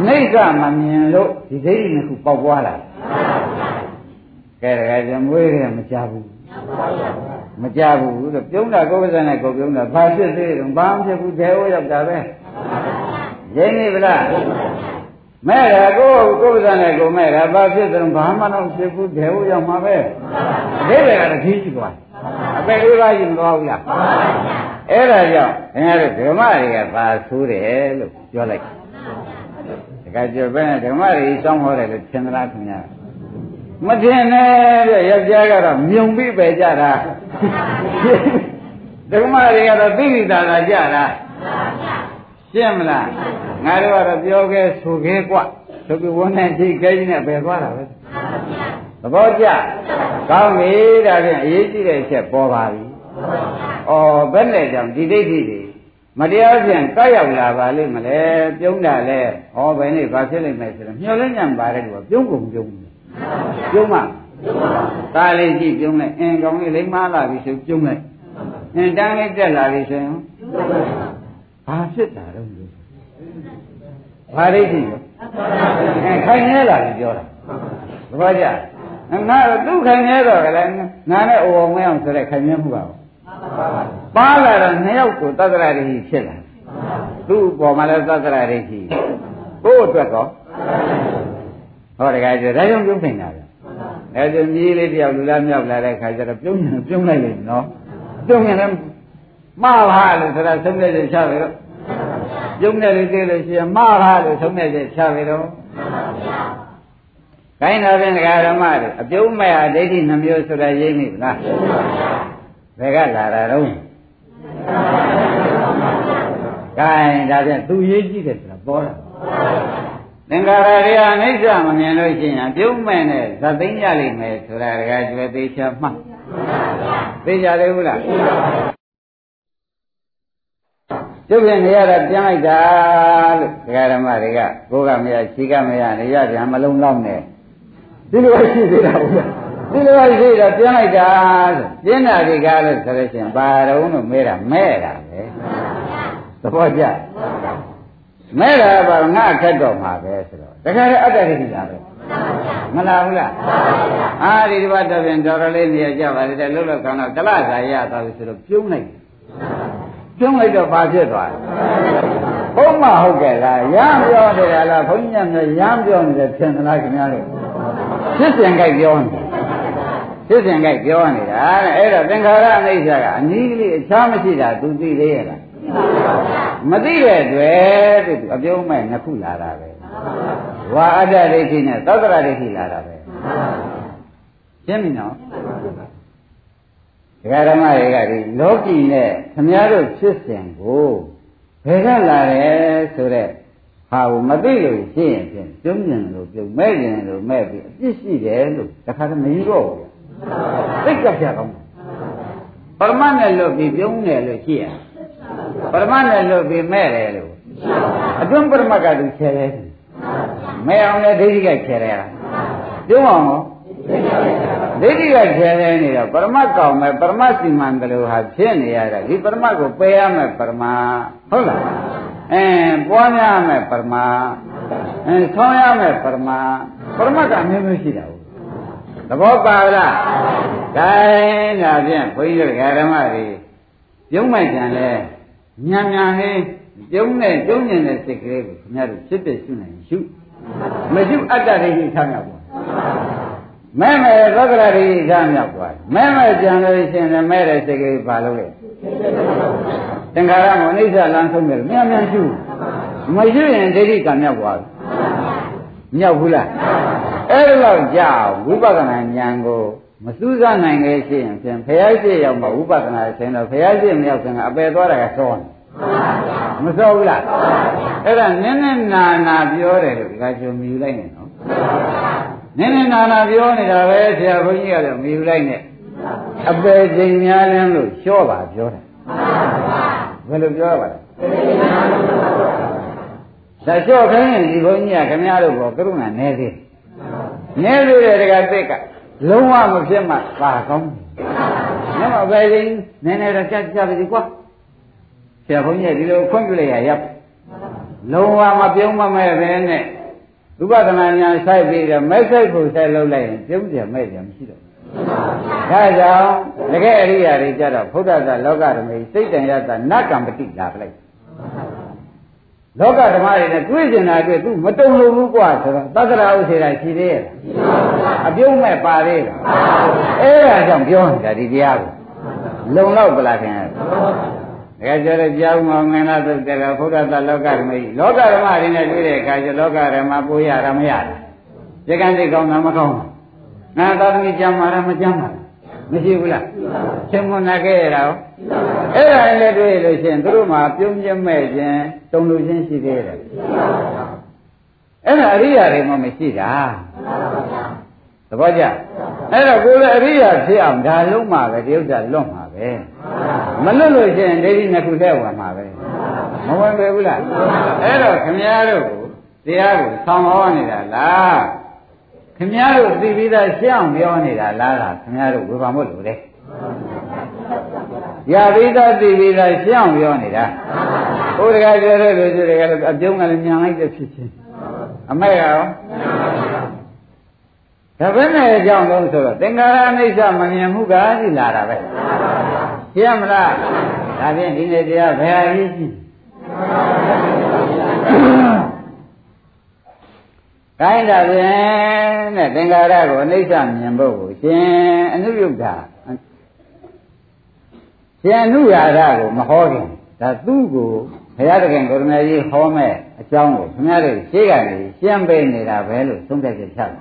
အိဋ္ဌမမြင်လို့ဒီဒိဋ္ဌိနှစ်ခုပေါက်ပွားလာကဲတကယ်ကြမွေးတယ်မကြဘူးမကြဘူးလို့ပြုံးတာကိုယ်ပဇာနဲ့ကိုပြုံးတာဘာဖြစ်သေးတယ်ဘာမှဖြစ်ဘူးတဲဟိုရောက်တာပဲရင်းနေဗလား မဲ့တာကိုကိုယ်ပဇာနဲ့ကိုမဲ့တာဘာဖြစ်တယ်ဘာမှတော့ဖြစ်ဘူးတဲဟိုရောက်မှာပဲအသေးပဲကတော့ခီးကြည့်သွားအပေလေးပါးကြီးမသွားဘူးလားအဲ့ဒါကြောင့်ခင်ဗျားတို့ဓမ္မတွေကသာဆိုးတယ်လို့ပြောလိုက်တခါကျပဲဓမ္မတွေစောင်းဟောတယ်လို့သင်္သလားခင်ဗျာမထင်နဲ့ပြယောက်ျားကတော့မြုံပြီးပဲကြတာဓမ္မတွေကတော့သိသိသာသာကြတာ ရှင်းမလားငါတို့ကတော့ပြောခဲ့ဆိုခဲ့กว่าဆိုပြီးဝန်းနဲ့ချိတ်ခဲကြီးနဲ့ပဲသွားတာပဲ သဘောကျကောင်းပြီဒါဖြင့်အရေးကြီးတဲ့အချက်ပေါ်ပါပြီဩဘယ်နဲ့ကြောင့်ဒီဒိဋ္ဌိတွေမတရားဖြင့်ကောက်ရောက်လာပါလိမ့်မလဲပြုံးတာလဲဟောဘယ်နေ့ဘာဖြစ်လိမ့်မယ်ဆိုတော့မျောလင်းညံပါတယ်ကွာပြုံးကုန်ပြုံးတယ်ပြုံးမှကားလေးကြည့်ပြုံးလိုက်အင်းကောင်းလေးလိမ့်မလာပြီဆိုပြုံးလိုက်အင်းတန်းလေးတက်လာပြီဆိုရင် ဘာဖြစ်တာတော့ဘာဒိဋ္ဌိလဲအဲခိုင်နေလာပြီပြောတာသဘောကျငါသူ့ခိုင်နေတော့ကလည်းငါနဲ့အိုအောင်မအောင်ဆိုတဲ့ခိုင်နေမှုပါပါလာတော့နှစ်ယောက်ကိုသတ္တရာဒိဋ္ဌိဖြစ်လာသူ့ပေါ်မှာလည်းသတ္တရာဒိဋ္ဌိကိုယ့်အတွက်ကောဟောတကယ်ကျဒါကြောင့်ပြုံးနေတာပဲအဲဒါမြည်လေးတယောက်လူလားမြောက်လာတဲ့ခါကျတော့ပြုံးရင်ပြုံးလိုက်လိမ့်နော်ပြုံးရင်လည်း မှားပါလို့ဆိုတာသုံးတဲ့ချပဲတော့ပြုံးတယ်လို့သိလို့ရှိရင်မှားပါလို့သုံးတဲ့ချပဲတော့ခိုင်းတော်ဖြင့်ဒကာဓမ္မတွေအပြုံးမဲ့ဟာဒိဋ္ဌိနှမျိုးဆိုတာရိပ်မိဗလားဘယ်ကလာတာတော့ခိုင်းဒါဖြင့်သူရေးကြည့်တယ်ဆိုတာပေါ်တာသင်္ခါရတွေအနိစ္စမမြင်လို့ရှိရင်ပြုံးမဲ့နဲ့ဇသိမ့်ရလိမ့်မယ်ဆိုတာဒကာကျွယ်သေးချာမှတ်သိကြတယ်ဘူးလားကျု ပ်လည်းနေရတာပြန်လိုက်တာလို့ဒကာဓမ္မတွေကကိုယ်ကမရခြေကမရနေရပြန်မလုံးလောက်နဲ့ဒီလိုရှိသေးတာဘူးဒီလိုရှိတာပြန်လိုက်တာဆိုပြင်းတာဒီကားလို့ဆိုလို့ရှိရင်ဘာတုံးလို့မဲတာမဲ့တာပဲသဘောကျမဲ့တာဘာငါခက်တော့မှာပဲဆိုတော့တခါတည်းအတ္တရိတိတာပဲမလားဘူးလားအာဒီဒီဘတ်တော့ပြန်တော်တော်လေးနေရကြပါလေတဲ့လှုပ်လှုပ်ကောင်းတော့တလစာရသွားပြီဆိုတော့ပြုံးလိုက် ပြုံးလိုက်တော့ဘာဖြစ်သွားလဲဘုံမဟုတ်ကဲ့လားရမ်းပြောနေတာလားဘုန်းကြီးများရမ်းပြောနေတယ်ဖြင်သလားခင်ဗျားတို့ဖြစ်စဉ်ကြိုက်ပြောနေဖြစ်စဉ်ကြိုက်ပြောနေတာတဲ့အဲ့တော့သင်္ခါရအိဋ္ဌာကအနည်းကလေးအခြားမရှိတာသူသိသေးရဲ့လားမသိတဲ့အတွက်သူအပြုံးမဲ့နှစ်ခုလာတာပဲဝါအတ္တဒိဋ္ဌိနဲ့သောတရဒိဋ္ဌိလာတာပဲရှင်းပြီနော် ဒကာဓမ္မတွေကဒီလောကီနဲ့ခမည်းတော်ဖြစ်စဉ်ကိုဘယ်ကလာတယ်ဆိုတော့ဟာကိုမသိလို့ရှင်းရင်ဖြင့်ပြုံးကျင်လို့ပြုံးမဲ့ကျင်လို့မဲ့ပြီးအပြစ်ရှိတယ်လို့တခါတည်းမယူတော့ဘူးသိကြပြကောင်းပရမတ်နဲ့လွတ်ပြီးပြုံးတယ်လို့ရှိရပရမတ်နဲ့လွတ်ပြီးမဲ့တယ်လို့အတွင်းပရမတ်ကသူချဲတယ်မဲ့အောင်လည်းဒိဋ္ဌိကချဲတယ်ပြုံးအောင်ရော ဒိဋ္ဌိကချဲတယ်နေတော့ပရမတ်ကောင်မဲ့ပရမတ်စီမံတယ်လို့ဟာဖြစ်နေရတာဒီပရမတ်ကိုပယ်ရမယ်ပရမဟုတ်လားအဲပွားများမယ်ပရမအဲဆောင်းရမယ်ပရမပရမတ်ကအမျိုးမျိုးရှိတာဟုတ်သဘောပါလားဒါဒါဖြင့်ဘုန်းကြီးတို့ဓမ္မတွေပြုံးမိုက်ကြံလဲညံညံလေးပြုံးနဲ့ကျုံးကျင်တဲ့စိတ်ကလေးကိုခင်ဗျားတို့ဖြစ်ဖြစ်ရှုနိုင်ရှုမရှိအတ္တဒိဋ္ဌိထားမြောက်ပါ မဲမဲသောကရဒိဋ္ဌိထားမြောက်သွားမဲမဲကြံလို့ရှင်လည်းမဲတဲ့စိတ်ကလေးပါလို့လေသင်္ခါရမအိဋ္ဌလမ်းဆုံးတယ်မြန်မြန်ရှုမရှိရင်ဒိဋ္ဌိကမြောက်သွားပြီမြောက်ဘူးလားအဲ့ဒါတော့ကြာဝိပဿနာဉာဏ်ကိုမစူးစမ်းနိုင်လေရှိရင်ဖြင့်ဘုရားရှိရောက်မှဝိပဿနာဆင်းတော့ဘုရားရှိမရောက်ခင်ကအပယ်သွားတာကစောနေမစောဘူးလားအဲ့ဒါနည်းနည်းနာနာပြောတယ်လို့ဒီကချိုမြူလိုက်နေနော် နည်းနည်းနာနာပြောနေတာပဲဆရာဘုန်းကြီးကလည်းမြူလိုက်နေအပယ်ချိန်များလင်းလို့လျှော့ပါပြောတယ်ဘယ်လိုပြောရပါလဲဒါလျှော့ခိုင်းရင်ဒီဘုန်းကြီးကခင်ဗျားတို့ကကရုဏာနည်းသေးနည်းသေးတဲ့တကသက်ကလုံးဝမဖြစ်မှပါကောင်းတယ်။ဘယ်ချိန်နည်းနည်းတော့ကြက်ကြပါစီကွာ။ဆရာဘုန်းကြီးဒီလိုခွင့်ပြုလိုက်ရရပ်လုံးဝမပြုံးမမဲ့ပဲနဲ့ ဥပဒနာညာဆိုင်ပြီးတော့မဲ့ဆိုင်ဖို့ဆိုင်လုပ်လိုက်ရင်ပြုံးပြန်မဲ့ပြန်မရှိတော့ဘူး။ဒါကြောင့်တကယ်အရိယာတွေကြတော့ဘုဒ္ဓသာလောကဓမ္မကြီးစိတ်တန်ရတာနတ်ကံပတိလာပလိုက်လောကဓမ္မတွေနဲ့တွေ့ကျင်တာတွေ့သူမတုံလို့ဘူးกว่าဆိုတော့သက္ကရာဥစေတာရှိသေးရဲ့အပြုံးမဲ့ပါသေးလားအဲ့ဒါကြောင့်ပြောနေတာဒီတရားကိုလုံလောက်ပလားခင်ဗျာ တကယ်ကြတဲ့ကြောင်းမောင်ငင်လာသုတ်တယ်ဘုရားသလောကဓမ္မကြီးလောကဓမ္မတွေနဲ့တွေ့တဲ့အခါကျလောကဓမ္မပိုးရတာမရတာဒီကံစိတ်ကောင်းတာမကောင်းဘူးငါသာသမီကြမ်းမာတာမကြမ်းမာမရှိဘူးလားချင်းမနာခဲ့ရတာရောအဲ့ဒါလည်းတွေ့လို့ရှိရင်သူတို့မှာပြုံးပြမဲ့ခြင်းတုံလို့ခြင်းရှိသေးတယ်အဲ့ဒါအရိယာတွေမှမရှိတာသဘောကျအဲ့တော့ကိုယ်လည်းအရိယာဖြစ်အောင်ဒါလုံးမှာပဲဒီဥစ္စာလွတ်မှာပဲ မလွတ်လို့ရှိရင်ဒိဋ္ဌိနှစ်ခုတည်းဝင်မှာပဲမဝင်ပဲဘူးလားအဲ့တော့ခမည်းတော်ကိုတရားကိုဆောင်းဟောနေတာလားခမည်းတော်သိပြီးသားရှင်းအောင်ပြောနေတာလားလားခမည်းတော်ဝေဘာမို့လို့လေရပြီးသားသိပြီးသားရှင်းအောင်ပြောနေတာဘုရားပြောတဲ့လူတွေကတော့အပြုံးကလည်းမြန်လိုက်တဲ့ဖြစ်ချင်းအမေရောဒါပဲနဲ့အကြောင်းလုံးဆိုတော့သင်္ခါရအိဋ္ဌမမြင်မှုကဒီလာတာပဲ ရှင်းမလားဒါဖြင့်ဒီနေ့တရားဘယ်အရေးကြီးကိုင်းတာဖြင့်တဲ့သင်္ခါရကိုအိဋ္ဌမြင်ဖို့ကိုရှင်အနုယုတ်တာရှင်အနုရာရကိုမဟောခင်ဒါသူ့ကိုဘုရားသခင်ကိုရမကြီးဟောမဲ့အကြောင်းကိုခင်ဗျားတို့ရှေ့ကနေရှင်းပေးနေတာပဲလို့သုံးသပ်ချက်ချတယ်။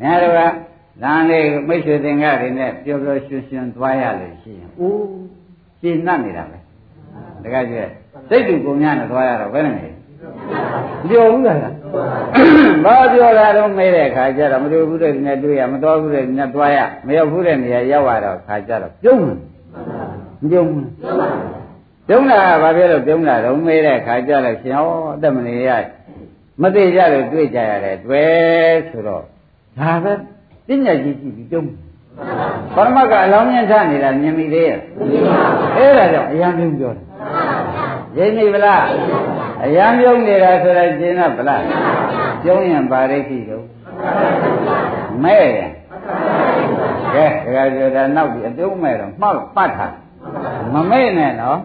ခင်ဗျားတို့ ကလမ်းလေးမိတ်ဆွေသင်္ကတွေနဲ့ပျော်ပျော်ရွှင်ရွှင်သွားရလို့ရှိရင်အိုးရှင်းနှံ့နေတာပဲ။တကယ်ကျစိတ်တူကုန်များနဲ့သွားရတော့ဘယ်နဲ့လဲ။ပြောဘူးလား။ဘာပြောတာတော့မေးတဲ့အခါကျတော့မတွေ့ဘူးတဲ့နဲ့တွေ့ရမတော်ဘူးတဲ့နဲ့သွားရမရောက်ဘူးတဲ့နေရာရောက်လာတော့ခါကျတော့ပြုံးမပြုံးဘူးပြုံးတာကဘာဖြစ်လို့ပြုံးတာတော့မေးတဲ့ခါကျတော့ရှင်ဟောအသက်မနေရမသိကြလို့တွေ့ကြရတယ်တွေ့ဆိုတော့ဒါပဲ ပညာကြီးကြည့်ပြီးပြုံးပရမတ်ကအလောင်းမြင့်ထနေတာမြင်မိသေးရဲ့အဲ့ဒါကြောင့်အရာမျိုးပြောတယ်ရိပ်မိဗလားအရာမျိုးနေတာဆိုတော့ရှင်းတော့ဗလားပြုံးရင်ပါရိဋ္ဌိတော့မဲ့ရင်ကဲဒါကြတာနောက်ပြီးအတုံးမဲ့တော့မှောက်ပတ်တာမမဲ့နဲ့နော်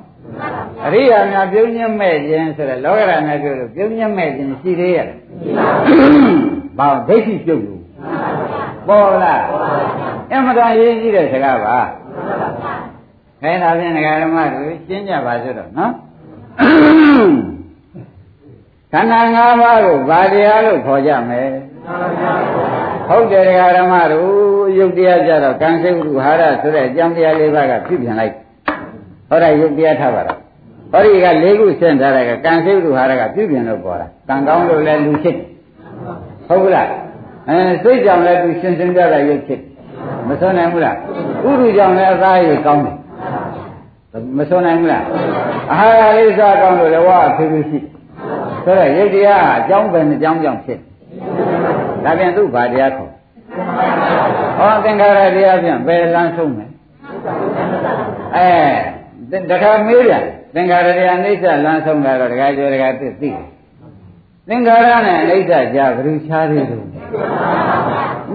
အရိယာများပြုံးညက်မဲ့ခြင်းဆိုတော့လောကရများပြောလို့ပြုံးညက်မဲ့ခြင်းရှိသေးရဲ့ဘာဒိဋ္ဌိပြုတ်လို့ ပေါ်လားအမှန်တရားရေးကြည့်တဲ့စကားပါခဲဒါဖြင့်ဒကာဓမ္မတို့ရှင်းကြပါစို့တော့နော်ခန္ဓာ၅ပါးကိုဗာတရားလို့ခေါ်ကြမယ်ဟုတ်တယ်ဒကာဓမ္မတို့ယုတ်တရားကြတော့ကံစိတ်ဝိဟာရဆိုတဲ့အကြောင်းတရားလေးပါးကဖြစ်ပြန်လိုက်ဟောတာယုတ်တရားထားပါတော့ဟောဒီက၄ခုဆင့်ထားတဲ့ကကံစိတ်ဝိဟာရကပြုပြင်လို့ပေါ်တာကံကောင်းလို့လည်းလူဖြစ်ဟုတ်ဘူးလား အဲစိတ်ကြောင့်လည်းသူရှင်းရှင်းပြတာရုပ်ဖြစ်မစွန့်နိုင်ဘူးလားဥရုကြောင့်လည်းအသားရည်ကောင်းတယ်မစွန့်နိုင်ဘူးလားအာဟာရလေးစားကောင်းလို့လည်းဝါအဖေးဖေးရှိဆိုတော့ရုပ်တရားအကြောင်းပဲအကြောင်းကြောင့်ဖြစ်ဒါပြန်သူ့ဘာတရားခေါ်ဟောသင်္ခါရတရားပြန်ဘယ်လမ်းဆုံးမယ်အဲတခါမေးပြန်သင်္ခါရတရားအိဋ္ဌလမ်းဆုံးတာတော့တခါကျော်တခါသိသိသင်္ခါရနဲ့အိဋ္ဌကြာဘယ်လိုခြားသေးလို့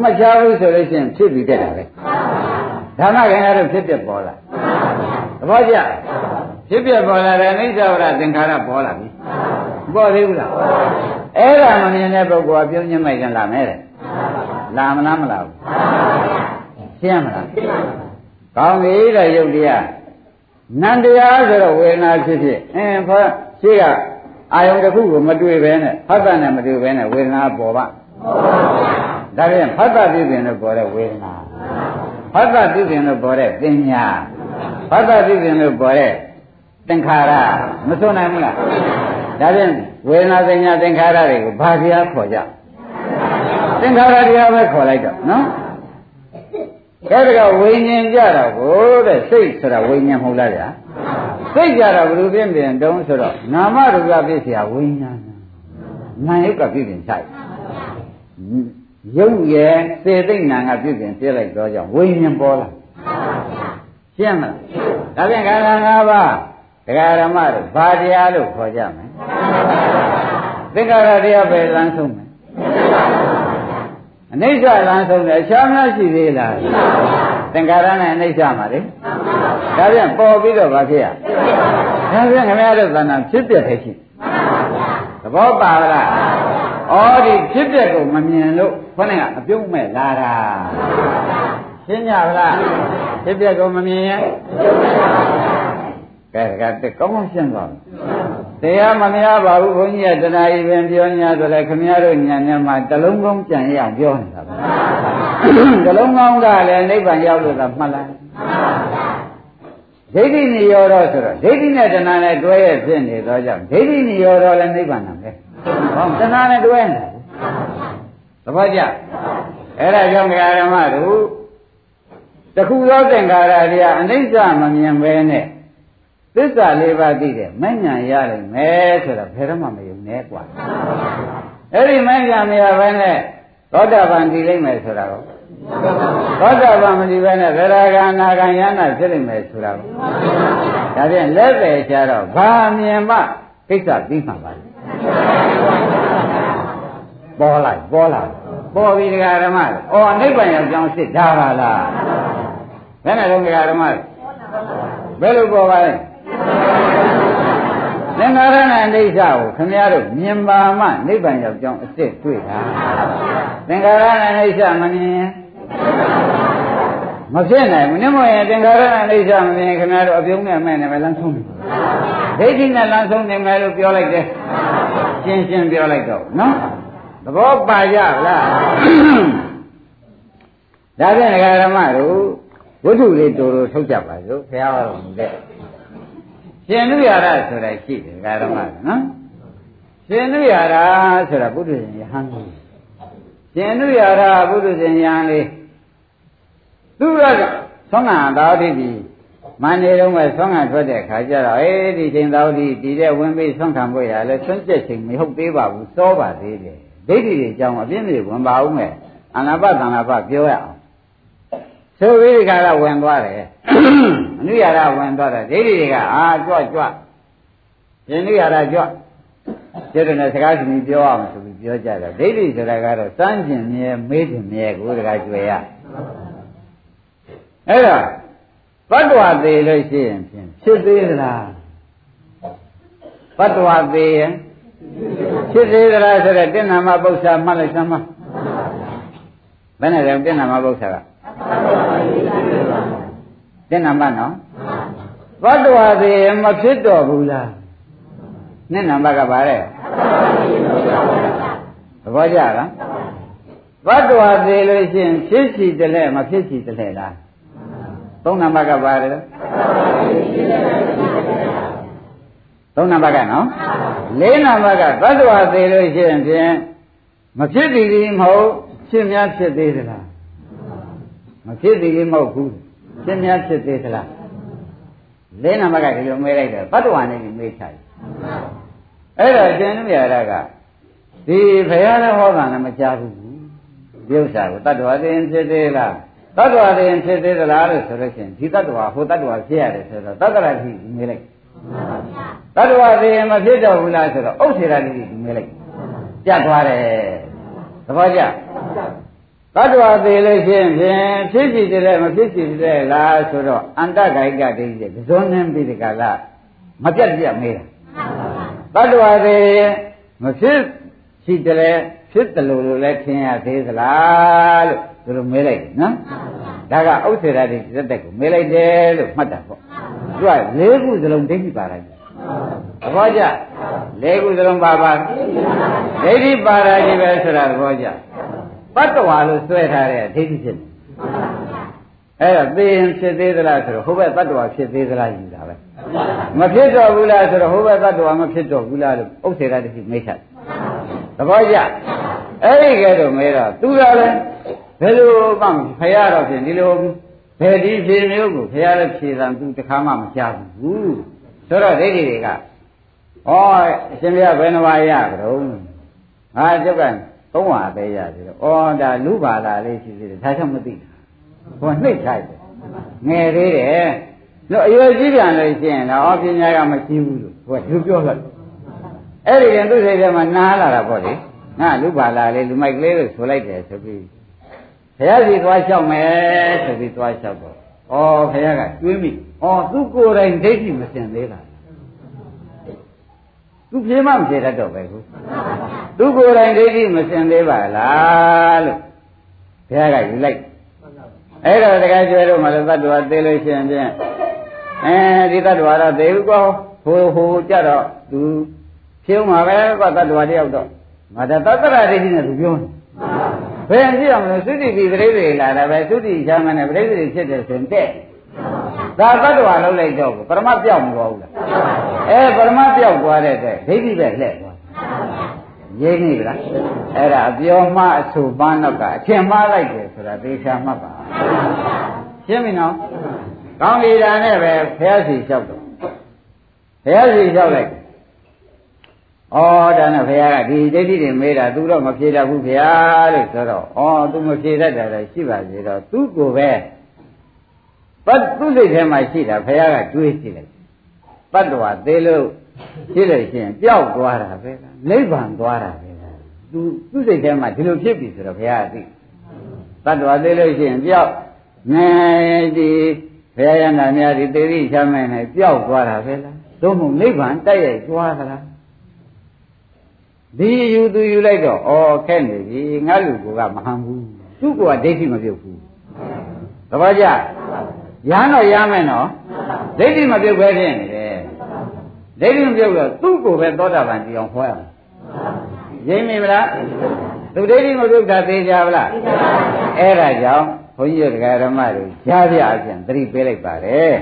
မချားဘူးဆိုလို့ရှိရင်ဖြစ်ပြီးတက်တာပဲဓမ္မခင်ကတော့ဖြစ်ပြပေါ်လာသဘောကျဖြစ်ပြပေါ်လာတယ်အိဋ္ဌဝရသင်္ခါရပေါ်လာပြီပေါ်သေးဘူးလားအဲ့ဒါမမြင်တဲ့ပုဂ္ဂိုလ်ကပြုံးညမိုက်ကြလာမယ်တဲ့လာမလားမလားဘူးရှင်းမလားကောင်းပြီတဲ့ယုတ်တရားနန္တရားဆိုတော့ဝေဒနာဖြစ်ဖြစ်အင်းဖောရှိကအာယုံတစ်ခုကိုမတွေ့ပဲနဲ့ဖတ်တာနဲ့မတွေ့ပဲနဲ့ဝေဒနာပေါ်ပါ ဒါပြန်ဖတ်တာသိစဉ်လို့ခေါ်တဲ့ဝေဒနာဖတ်တာသိစဉ်လို့ခေါ်တဲ့ပညာဖတ်တာသိစဉ်လို့ခေါ်တဲ့သင်္ခါရမဆုံးနိုင်ဘူးလားဒါပြန်ဝေဒနာပညာသင်္ခါရတွေကိုဘာတရားခေါ်ကြသင်္ခါရတရားပဲခေါ်လိုက်တော့နော်ဒါကဝိညာဉ်ကြတာကိုတဲ့စိတ်ဆိုတာဝိညာဉ်မဟုတ်လားဗျာစိတ်ကြတာဘယ်လိုပြင်ပြင်တုံးဆိုတော့နာမရူပပြည့်စရာဝိညာဉ်နာယုတ်ကပြည့်ပြင်ဆိုင် ရုပ်ရဲ့စေသိဏကပြည့်ပြင်ပြလိုက်တော့ကြောင့်ဝိညာဉ်ပေါ်လာရှင်းမလားဒါပြန်ခန္ဓာ၅ပါးတရားဓမ္မတို့ဘာတရားလို့ခေါ်ကြမလဲသင်္ခါရတရားပဲလမ်းဆုံးမယ်အနိစ္စလမ်းဆုံးတယ်အချားများရှိသေးလားသင်္ခါရနဲ့အနိစ္စမှာလေဒါပြန်ပေါ်ပြီးတော့ဘာဖြစ်ရဒါပြန်ခင်ဗျားတို့သဏ္ဍာန်ဖြစ်ပြတဲ့ရှိသဘောပါလား ဩဒီဖြစ်ပြကိုမမြင်လို့ခေါင်းကအပြုံးမဲ့လာတာရှင်းကြပါလားဖြစ်ပြကိုမမြင်ရင်ကဲကဲတက်ကောင်းကောင်းရှင်းသွားတယ်တရားမများပါဘူးဘုန်းကြီးကတဏှာကြီးပင်ပြော냐ဆိုလဲခမည်းတော်ညံထဲမှာတလုံးကောင်းကြံရအောင်ပြောနေတာပဲတလုံးကောင်းကလည်းနိဗ္ဗာန်ရောက်လို့သာမှတ်လိုက်ဒိဋ္ဌိနိရောဓဆိုတော့ဒိဋ္ဌိနဲ့တဏှာနဲ့တွဲရဖြစ်နေတော့ကြောင့်ဒိဋ္ဌိနိရောဓလည်းနိဗ္ဗာန်နာပဲ ဟောတဏှာနဲ့တွဲနေသဘောကျ အဲ့ဒါကြောင့်ဓမ္မတို့တခုသောသင်္ခါရတွေကအနိစ္စမမြင်ပဲနဲ့သစ္စာလေးပါးသိတယ်မဉဏ်ရလိမ့်မယ်ဆိုတော့ဘယ်တော့မှမယုံနဲ့กว่าအဲ့ဒီမဉဏ်မရဘဲနဲ့သောတာပန်တည်လိမ့်မယ်ဆိုတာကိုသောတာပန်မတည်ဘဲနဲ့သရဂာနာဂံယန္တာဖြစ်လိမ့်မယ်ဆိုတာကိုဒါဖြင့်လက်ပဲချတော့ဘာမြင်မှကိစ္စပြီးမှပါလေ ပေါ်လိုက်ပေါ်လာပေါ်ပြီဒကာဓမ္မ။အော်နိဗ္ဗာန်ရောက်ကြောင်းစစ်ဒါပါလား။ဘယ်နဲ့တော့ဒကာဓမ္မဘယ်လိုပေါ်ပါလဲ။သင်္ခါရနဲ့အိဋ္ဌကိုခမည်းတော်မြင်ပါမှနိဗ္ဗာန်ရောက်ကြောင်းအစ်စ်တွေ့တာ။သင်္ခါရနဲ့အိဋ္ဌမမြင်မဖြစ်နိုင်ဘူး။နမရင်သင်္ခါရနဲ့အိဋ္ဌမမြင်ခမည်းတော်အပြုံးနဲ့မဲ့နဲ့ပဲလမ်းဆုံးတယ်။ ဒိဋ္ဌိနဲ့လမ်းဆုံးနေမယ်လို့ပြောလိုက်တယ်။ရှင်းရှင်းပြောလိုက်တော့နော်။သဘောပါကြလားဒါဖြင့်ဓမ္မတို့ဝိထုလေးတူတူထုတ်ကြပါစို့ဘုရားတော်မူတဲ့ရှင်နုရရဆိုတာရှိတယ်ဓမ္မနော်ရှင်နုရရဆိုတာဘုဒ္ဓရှင်ယဟန်ကြီးရှင်နုရရဘုဒ္ဓရှင်ယဟန်လေးသူရကသောငါသာတိတိ မန္နေတော့မဲ့ဆွမ်းခံထွက်တဲ့ခါကျတော့အေးဒီချိန်သာတိတည်တဲ့ဝင်ပြီးဆွမ်းခံဖို့ရလဲဆွမ်းကျက်ချိန်မဟုတ်သေးပါဘူးစောပါသေးတယ်ဒိဋ္ဌိတွေအကြောင်းအပြင်းတွေဝင်ပါဦးမယ်အနာပသနာပပြောရအောင်ဆိုပြီးဒီကရဝင်သွားတယ်အနုရရဝင်သွားတယ်ဒိဋ္ဌိတွေကအာကြွကြွယန္နုရရကြွကျတဲ့နဲ့စကားရှင်ပြောအောင်ဆိုပြီးပြောကြတယ်ဒိဋ္ဌိဆိုတာကတော့စမ်းကျင်မြဲမေးတယ်မြဲကိုတကကြွယ်ရအဲ့တော့ ဘတ်တော်သေးလို့ရှိရင်ဖြင့်ဖြစ်သေးသလားဘတ်တော်သေးရင်ဖြစ်သေးသလားဆိုတော့တဏ္ဍာမပု္ပ္ပာမှတ်လိုက်စမ်းမဘယ်နဲ့လဲတဏ္ဍာမပု္ပ္ပာကတဏ္ဍာမနော်ဘတ်တော်သေးမဖြစ်တော့ဘူးလားနှစ်နံပါတ်ကပါတဲ့သဘောကျလားဘတ်တော်သေးလို့ရှိရင်ဖြစ်စီတလဲမဖြစ်စီတလဲလား သုံးနံပါတ်ကပါတယ်သုံးနံပါတ်ကနော်လေးနံပါတ်ကသတ္တဝါသေးလို့ရှိရင်ဖြင့်မဖြစ်သည်ကြီးမဟုတ်ဖြစ်များဖြစ်သေးသလားမဖြစ်သည်ကြီးမဟုတ်ဘူးဖြစ်များဖြစ်သေးသလားလေးနံပါတ်ကဒီလိုမေးလိုက်တယ်သတ္တဝါနဲ့မေးချတယ်အဲ့တော့ကျန်မြရာကဒီဘုရားလည်းဟောတာလည်းမကြားဘူးဒီဥစ္စာကိုတတ္တဝါသိရင်ဖြစ်သေးလား တတ္တဝါသိရင်ဖြစ်သေးသလားလို့ဆိုလို့ရှိရင်ဒီတတ္တဝါဟိုတတ္တဝါဖြစ်ရတယ်ဆိုတော့တတ္တရာတိမေးလိုက်တတ္တဝါသိရင်မဖြစ်တော့ဘူးလားဆိုတော့ဥစ္စေရာတိမေးလိုက်ပြတ်သွားတယ်သဘောကျတတ္တဝါသိလို့ရှိရင်ဖြင့်ဖြစ်စီတယ်မဖြစ်စီတယ်လားဆိုတော့အန္တဂိုက်ကတိတဲ့ဇွန်နှင်းပြီးဒီကလာမပြတ်ပြတ်မေးတာတတ္တဝါသိမဖြစ်စီတယ်ဖြစ်တယ်လို့လည်းထင်ရသေးသလားလို့ သူတို့မေးလိုက်နော်ဒါကဥစ္စေရာတိဇက်တက်ကိုမေးလိုက်တယ်လို့မှတ်တာပေါ့သူကလေးခုစလုံးဒိဋ္ဌိပါလိုက်သဘောကျလေးခုစလုံးပါပါဒိဋ္ဌိပါရာကြီးပဲဆိုတာသဘောကျပတ္တဝါလို့ဆွဲထားတဲ့ဒိဋ္ဌိဖြစ်တယ်အဲ့တော့သိရင်ဖြစ်သေးသလားဆိုတော့ဟိုဘက်တ attva ဖြစ်သေးသလားယူတာပဲမဖြစ်တော့ဘူးလားဆိုတော့ဟိုဘက်တ attva မဖြစ်တော့ဘူးလားလို့ဥစ္စေရတိမိတ်ဆက်သဘောကျအဲ့ဒီကဲတော့မဲတော့သူကလည်း ဘယ်လိုမှဖရတော့ဖြင့်ဒီလိုဘယ်ဒီဖြေမျိုးကိုဖရလည်းဖြေတာသူတခါမှမကြားဘူးဆိုတော့ဒိဋ္ဌိတွေကဩအရှင်ဘုရားဘယ်နှပါးရကြတော့ငါကျုပ်ကသုံးပါးပဲရပြီတော့ဩဒါလူပါလာလေးရှိသေးတယ်ဒါကြောင့်မသိဟိုနှိမ့်ထိုက်တယ်ငယ်သေးတယ်လို့အရွယ်ကြီးပြန်လို့ရှိရင်တော့ပညာကမရှိဘူးလို့ဟိုကသူပြောလိုက်အဲ့ဒီရင်သူ့စိတ်ထဲမှာနားလာတာပေါ့လေငါလူပါလာလေးလူမိုက်ကလေးလို့ဆိုလိုက်တယ်ဆိုပြီး ဘုရားစီသွားလျှောက်မယ်ဆိုပြီးသွားလျှောက်တော့ဩဘုရားကတွေးမိဩသူကိုယ်တိုင်ဒိဋ္ဌိမစင်သေးတာသူပြေမမပြေတတ်တော့ပဲခုသူကိုယ်တိုင်ဒိဋ္ဌိမစင်သေးပါလားလို့ဘုရားကယူလိုက်အဲ့တော့တခါကျွဲတော့မှလည်းတ attva သေးလို့ရှိရင်ဖြင့်အဲဒီတ attva တော့သေဘူးကောဟိုဟိုကြတော့သူဖြုံးမှာပဲကွာတ attva တယောက်တော့ငါတသတ္တရဒိဋ္ဌိနဲ့သူပြောနေ ဘယ်ကြည့်အောင်လို့သုတိပိပရိသေလာတာပဲသုတိချမ်းမနဲ့ပရိသေဖြစ်တယ်ဆိုရင်တဲ့ဒါသတ္တဝါလုံးလိုက်တော့ပရမပြောက်မသွားဘူးလားအဲပရမပြောက်သွားတဲ့တဲ့ဒိဋ္ဌိပဲလှည့်သွားရင်းနေလားအဲ့ဒါအပြောမှအဆူပန်းတော့ကအထင်မှားလိုက်တယ်ဆိုတာသေချာမှတ်ပါရှင်းပြီနော်ကောင်းပြီဒါနဲ့ပဲဖះစီလျှောက်တော့ဖះစီလျှောက်လိုက် ဩဒါနဲ့ဘုရားကဒီဒိဋ္ဌိတွေမေးတာသူတော့မဖြေတတ်ဘူးဘုရားလို့ဆိုတော့ဩသူမဖြေတတ်တာလည်းရှိပါသေးတော့သူ့ကိုပဲပတ်သူ့စိတ်ထဲမှာရှိတာဘုရားကတွေးကြည့်လိုက်ပတ္တဝါသေးလို့ရှိလို့ရှိရင်ပျောက်သွားတာပဲနိဗ္ဗာန်သွားတာပဲသူသူ့စိတ်ထဲမှာဒီလိုဖြစ်ပြီဆိုတော့ဘုရားကသိပတ္တဝါသေးလို့ရှိရင်ပျောက်နေဒီဘုရားရဟန္တာများဒီသေတိချမ်းမဲ့နဲ့ပျောက်သွားတာပဲလားသို့မဟုတ်နိဗ္ဗာန်တိုက်ရိုက်သွားသလား ဒီယူသူယူလိုက်တော့ဩခက်နေပြီငါလူကမဟန်ဘူးသူ့ကဒိဋ္ဌိမပြုတ်ဘူးသဘောကျရမ်းတော့ရမယ်နော်ဒိဋ္ဌိမပြုတ်ပဲဖြစ်နေတယ်ဒိဋ္ဌိမပြုတ်တော့သူ့ကိုပဲသောတာပန်ကြည်အောင်ဟောရမယ်ရင်းမိမလားသူဒိဋ္ဌိမပြုတ်တာသိကြပါလားအဲ့ဒါကြောင့်ဘုန်းကြီးတို့ဓမ္မတွေကြားပြအပြင်သတိပေးလိုက်ပါတယ်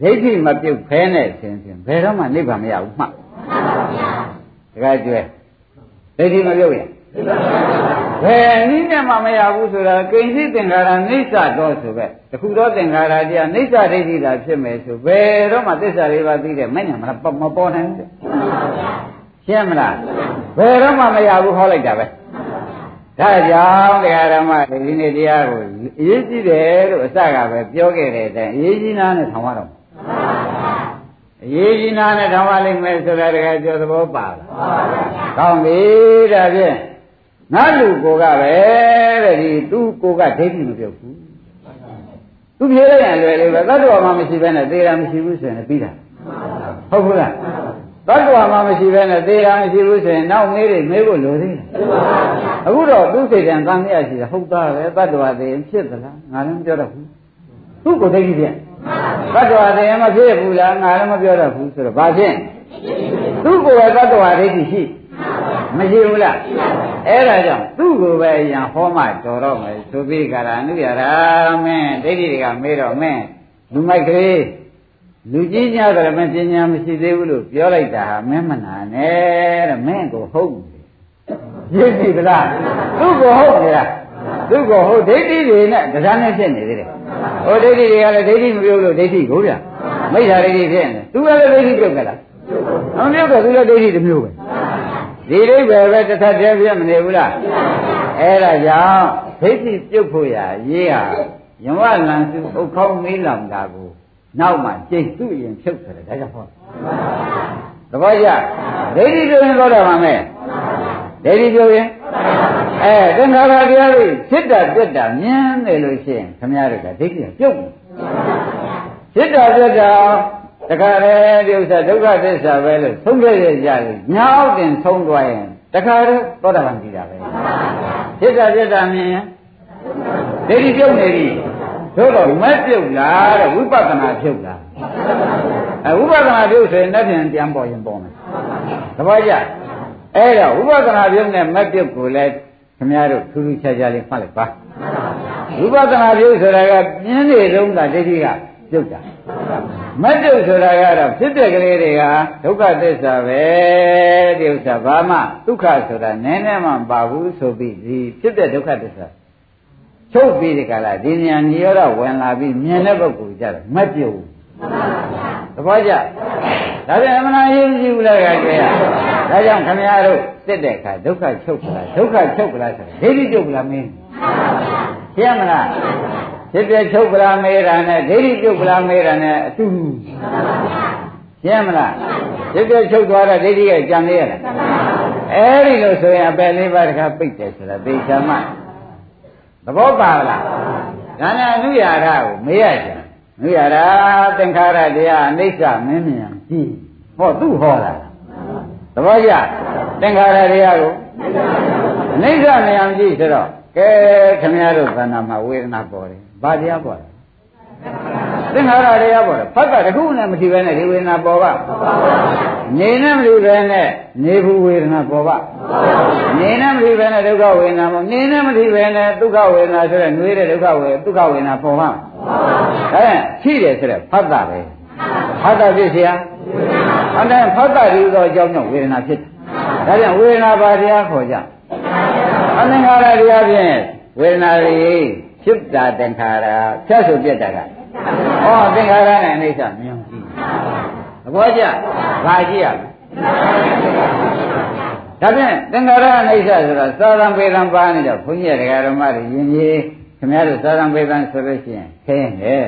ဒိဋ္ဌိမပြုတ်ဖဲနဲ့ဆင်းဆင်းဘယ်တော့မှနိဗ္ဗာန်မရဘူးမှတ်တခါကျွဲ ဒိဋ္ဌိမပြုတ်ရင်ဘယ်နည်းနဲ့မှမရဘူးဆိုတာကိဉ္စိသင်္ခါရအိဋ္ဌတော်ဆိုပဲတခုတော့သင်္ခါရတရားအိဋ္ဌဒိဋ္ဌိသာဖြစ်မယ်ဆိုဘယ်တော့မှသစ္စာလေးပါးသိတဲ့မဲ့ညာမလားမပေါ်နိုင်ဘူးရှင်းမလားဘယ်တော့မှမရဘူးဟောလိုက်တာပဲဒါကြောင့်တရားဓမ္မဒီနေ့တရားကိုအရေးကြီးတယ်လို့အစကပဲပြောခဲ့တဲ့အတိုင်းအရေးကြီးနာနဲ့ထောင်ရတော့ အရေးကြီးနာနဲ့ထောင်ရလိမ့်မယ်ဆိုတာတကယ်ကြောသဘောပါလားကောင်းပြီဒါဖြင့်ငါလူကိုကပဲတဲ့ဒီသူ့ကိုကဒိဋ္ဌိမပြုတ်ဘူးသူပြေးလိုက်ရင်လွယ်လေးပဲသတ္တဝါမှမရှိဘဲနဲ့သေတာမရှိဘူးဆိုရင်ပြီးတာဟုတ်ဘူးလားသတ္တဝါမှမရှိဘဲနဲ့သေတာမရှိဘူးဆိုရင်နောက်မေးတွေမေးဖို့လိုသေးတယ်အခုတော့သူ့စိတ်ကံတန်မြတ်ရှိတယ်ဟုတ်သားပဲသတ္တဝါသေရင်ဖြစ်သလားငါလည်းမပြောတော့ဘူးသူ့ကိုဒိဋ္ဌိပြန် သတ္တဝါသေရင်မဖြစ်ဘူးလားငါလည်းမပြောတော့ဘူးဆိုတော့ဘာဖြစ်သူ့ကိုယ်ကသတ္တဝါဒိဋ္ဌိရှိမရှိဘူးလားအဲ့ဒါကြောင့်သူ့ကိုပဲယံဟောမှတော်တော့မယ်သူပိကရာအနုရရာမင်းဒိဋ္ဌိတွေကမေးတော့မင်းလူမိုက်ကလေးလူကြီးများတယ်မပညာမရှိသေးဘူးလို့ပြောလိုက်တာဟာမင်းမနာနဲ့တဲ့မင်းကိုဟုတ်ရည်ကြည့်သလားသူ့ကိုဟုတ်နေလား သူ့ကိုဟုတ်ဒိဋ္ဌိတွေနဲ့တရားနဲ့ဖြစ်နေသေးတယ်ဟိုဒိဋ္ဌိတွေကလည်းဒိဋ္ဌိမပြုတ်လို့ဒိဋ္ဌိကိုဗျမိစ္ဆာဒိဋ္ဌိဖြစ်နေသူကလည်းဒိဋ္ဌိပြုတ်ကြလားမပြုတ်တော့သူလည်းဒိဋ္ဌိတစ်မျိုးပဲဒီဒိဋ္ဌိပဲတစ်ထပ်တည်းပြမနေဘူးလားအဲ့ဒါကြောင့်ဒိဋ္ဌိပြုတ်ဖို့ရရေးဟာယဝလန်စုဥခေါင်းမေးလောင်တာကိုနောက်မှကျိတ်သူ့ရင်ဖြုတ်တယ်ဒါကြောင့်ဟောသဘောကျဒိဋ္ဌိပြုတ်ရင်တော့တာပါမယ်ဒိဋ္ဌိပြုတ်ရင် အဲသင်္ခါရတရားတွေဖြစ်တာပြက်တာမြင်နေလို့ရှိရင်ခမရတို့ကဒိဋ္ဌိပြုတ်တယ်ဖြစ်တာပြက်တာတခါလေဒီဥစ္စာဒုက္ခသစ္စာပဲလို့သုံးခဲ့ရကြတယ်ညာောက်တင်သုံးသွားရင်တခါတော့သောတာပန်ကြည့်တာပဲဖြစ်တာပြက်တာမြင်ရင်ဒိဋ္ဌိပြုတ်နေပြီသို့တော့မက်ပြုတ်လားတဲ့ဝိပဿနာပြုတ်လားအဲဝိပဿနာပြုတ်ဆိုရင်လက်ပြန်ပြန်ပေါ်ရင်ပေါ်မယ်သဘောကျအဲ့တော့ဝိပဿနာပြုတ်နဲ့မက်ပြုတ်ကိုလည်း ခင်ဗျားတို့ထူးထူးခြားခြားလေးမှတ်လိုက်ပါဝိပဿနာပြုတ်ဆိုတာကပြင်းနေဆုံးတာဒိဋ္ဌိကပြုတ်တာမတ်တုဆိုတာကတော့ဖြစ်တဲ့ကလေးတွေကဒုက္ခသစ္စာပဲဒီဥစ္စာဘာမှဒုက္ခဆိုတာနည်းနည်းမှမပါဘူးဆိုပြီးဒီဖြစ်တဲ့ဒုက္ခသစ္စာချုပ်ပြီးဒီကလာဒီဉာဏ်ညရောတော့ဝင်လာပြီးမြင်တဲ့ပုဂ္ဂိုလ်ကြတော့မတ်ပြုတ်ဘူး သဘောကျဒါပြန်အမှန်အရေးကြီးဘူးလားကကြရဒါကြောင့်ခမရတို့စစ်တဲ့အခါဒုက္ခချုပ်ကလားဒုက္ခချုပ်ကလားဆိုဒိဋ္ဌိချုပ်ကလားမင်းရှင်းမလားဖြစ်တဲ့ချုပ်ပလာမေးတာနဲ့ဒိဋ္ဌိချုပ်ပလာမေးတာနဲ့အတူတူရှင်းမလားဖြစ်တဲ့ချုပ်သွားတာဒိဋ္ဌိကကြံနေရလားအဲဒီလိုဆိုရင်အပယ်လေးပါးတခါပိတ်တယ်ဆိုတာသေချာမှသဘောပါလားဒါနဲ့အနုရာဓကိုမေးရချင် အနုရာဓသင်္ခါရတရားအနိစ္စမင်းမြန်ကြည့်ဟောသူ့ဟောတာသဘောကျသင်္ခါရတရားကိုအနိစ္စမြန်ကြည့်ဆိုတော့ကဲခင်ဗျားတို့သဏ္ဍာန်မှာဝေဒနာပေါ်တယ်ဘာတရားပေါ်လဲ သင်္ခါရတရားပေါ်တယ်ဖတ်တာတခုနဲ့မထီပဲနဲ့ဒီဝေဒနာပေါ်ပါနေနဲ့မထီပဲနဲ့နေဘူးဝေဒနာပေါ်ပါနေနဲ့မထီပဲနဲ့ဒုက္ခဝေဒနာပေါ်နေနဲ့မထီပဲနဲ့ဒုက္ခဝေဒနာဆိုတဲ့နှွေးတဲ့ဒုက္ခဝေဒုက္ခဝေဒနာပေါ်ပါအဲရှိတယ်ဆိုတဲ့ဖတ်တာပဲဖတ်တာဖြစ်เสียအဲ့ဒါဖတ်တာဒီသောအကြောင်းကြောင့်ဝေဒနာဖြစ်တယ် ဒါကြောင့်ဝေဒနာပါတရားခေါ်ကြအသင်္ခါရတရားဖြင့်ဝေဒနာတွေဖြစ်တာသင်္ခါရဖြတ်ဆိုပြက်တာက ဩသင်္ခါရနဲ့အိဋ္ဌမြင်ကြည့်သဘောကျဘာကြည့်ရမလဲဒါဖြင့်သင်္ခါရအိဋ္ဌဆိုတော့သာသံပေသံပါနေတော့ဘုန်းကြီးရဓမ္မတွေယဉ်ကျေးခင်ဗျားတို့သာသံပေသံဆိုလို့ရှိရင်ခင်းတယ်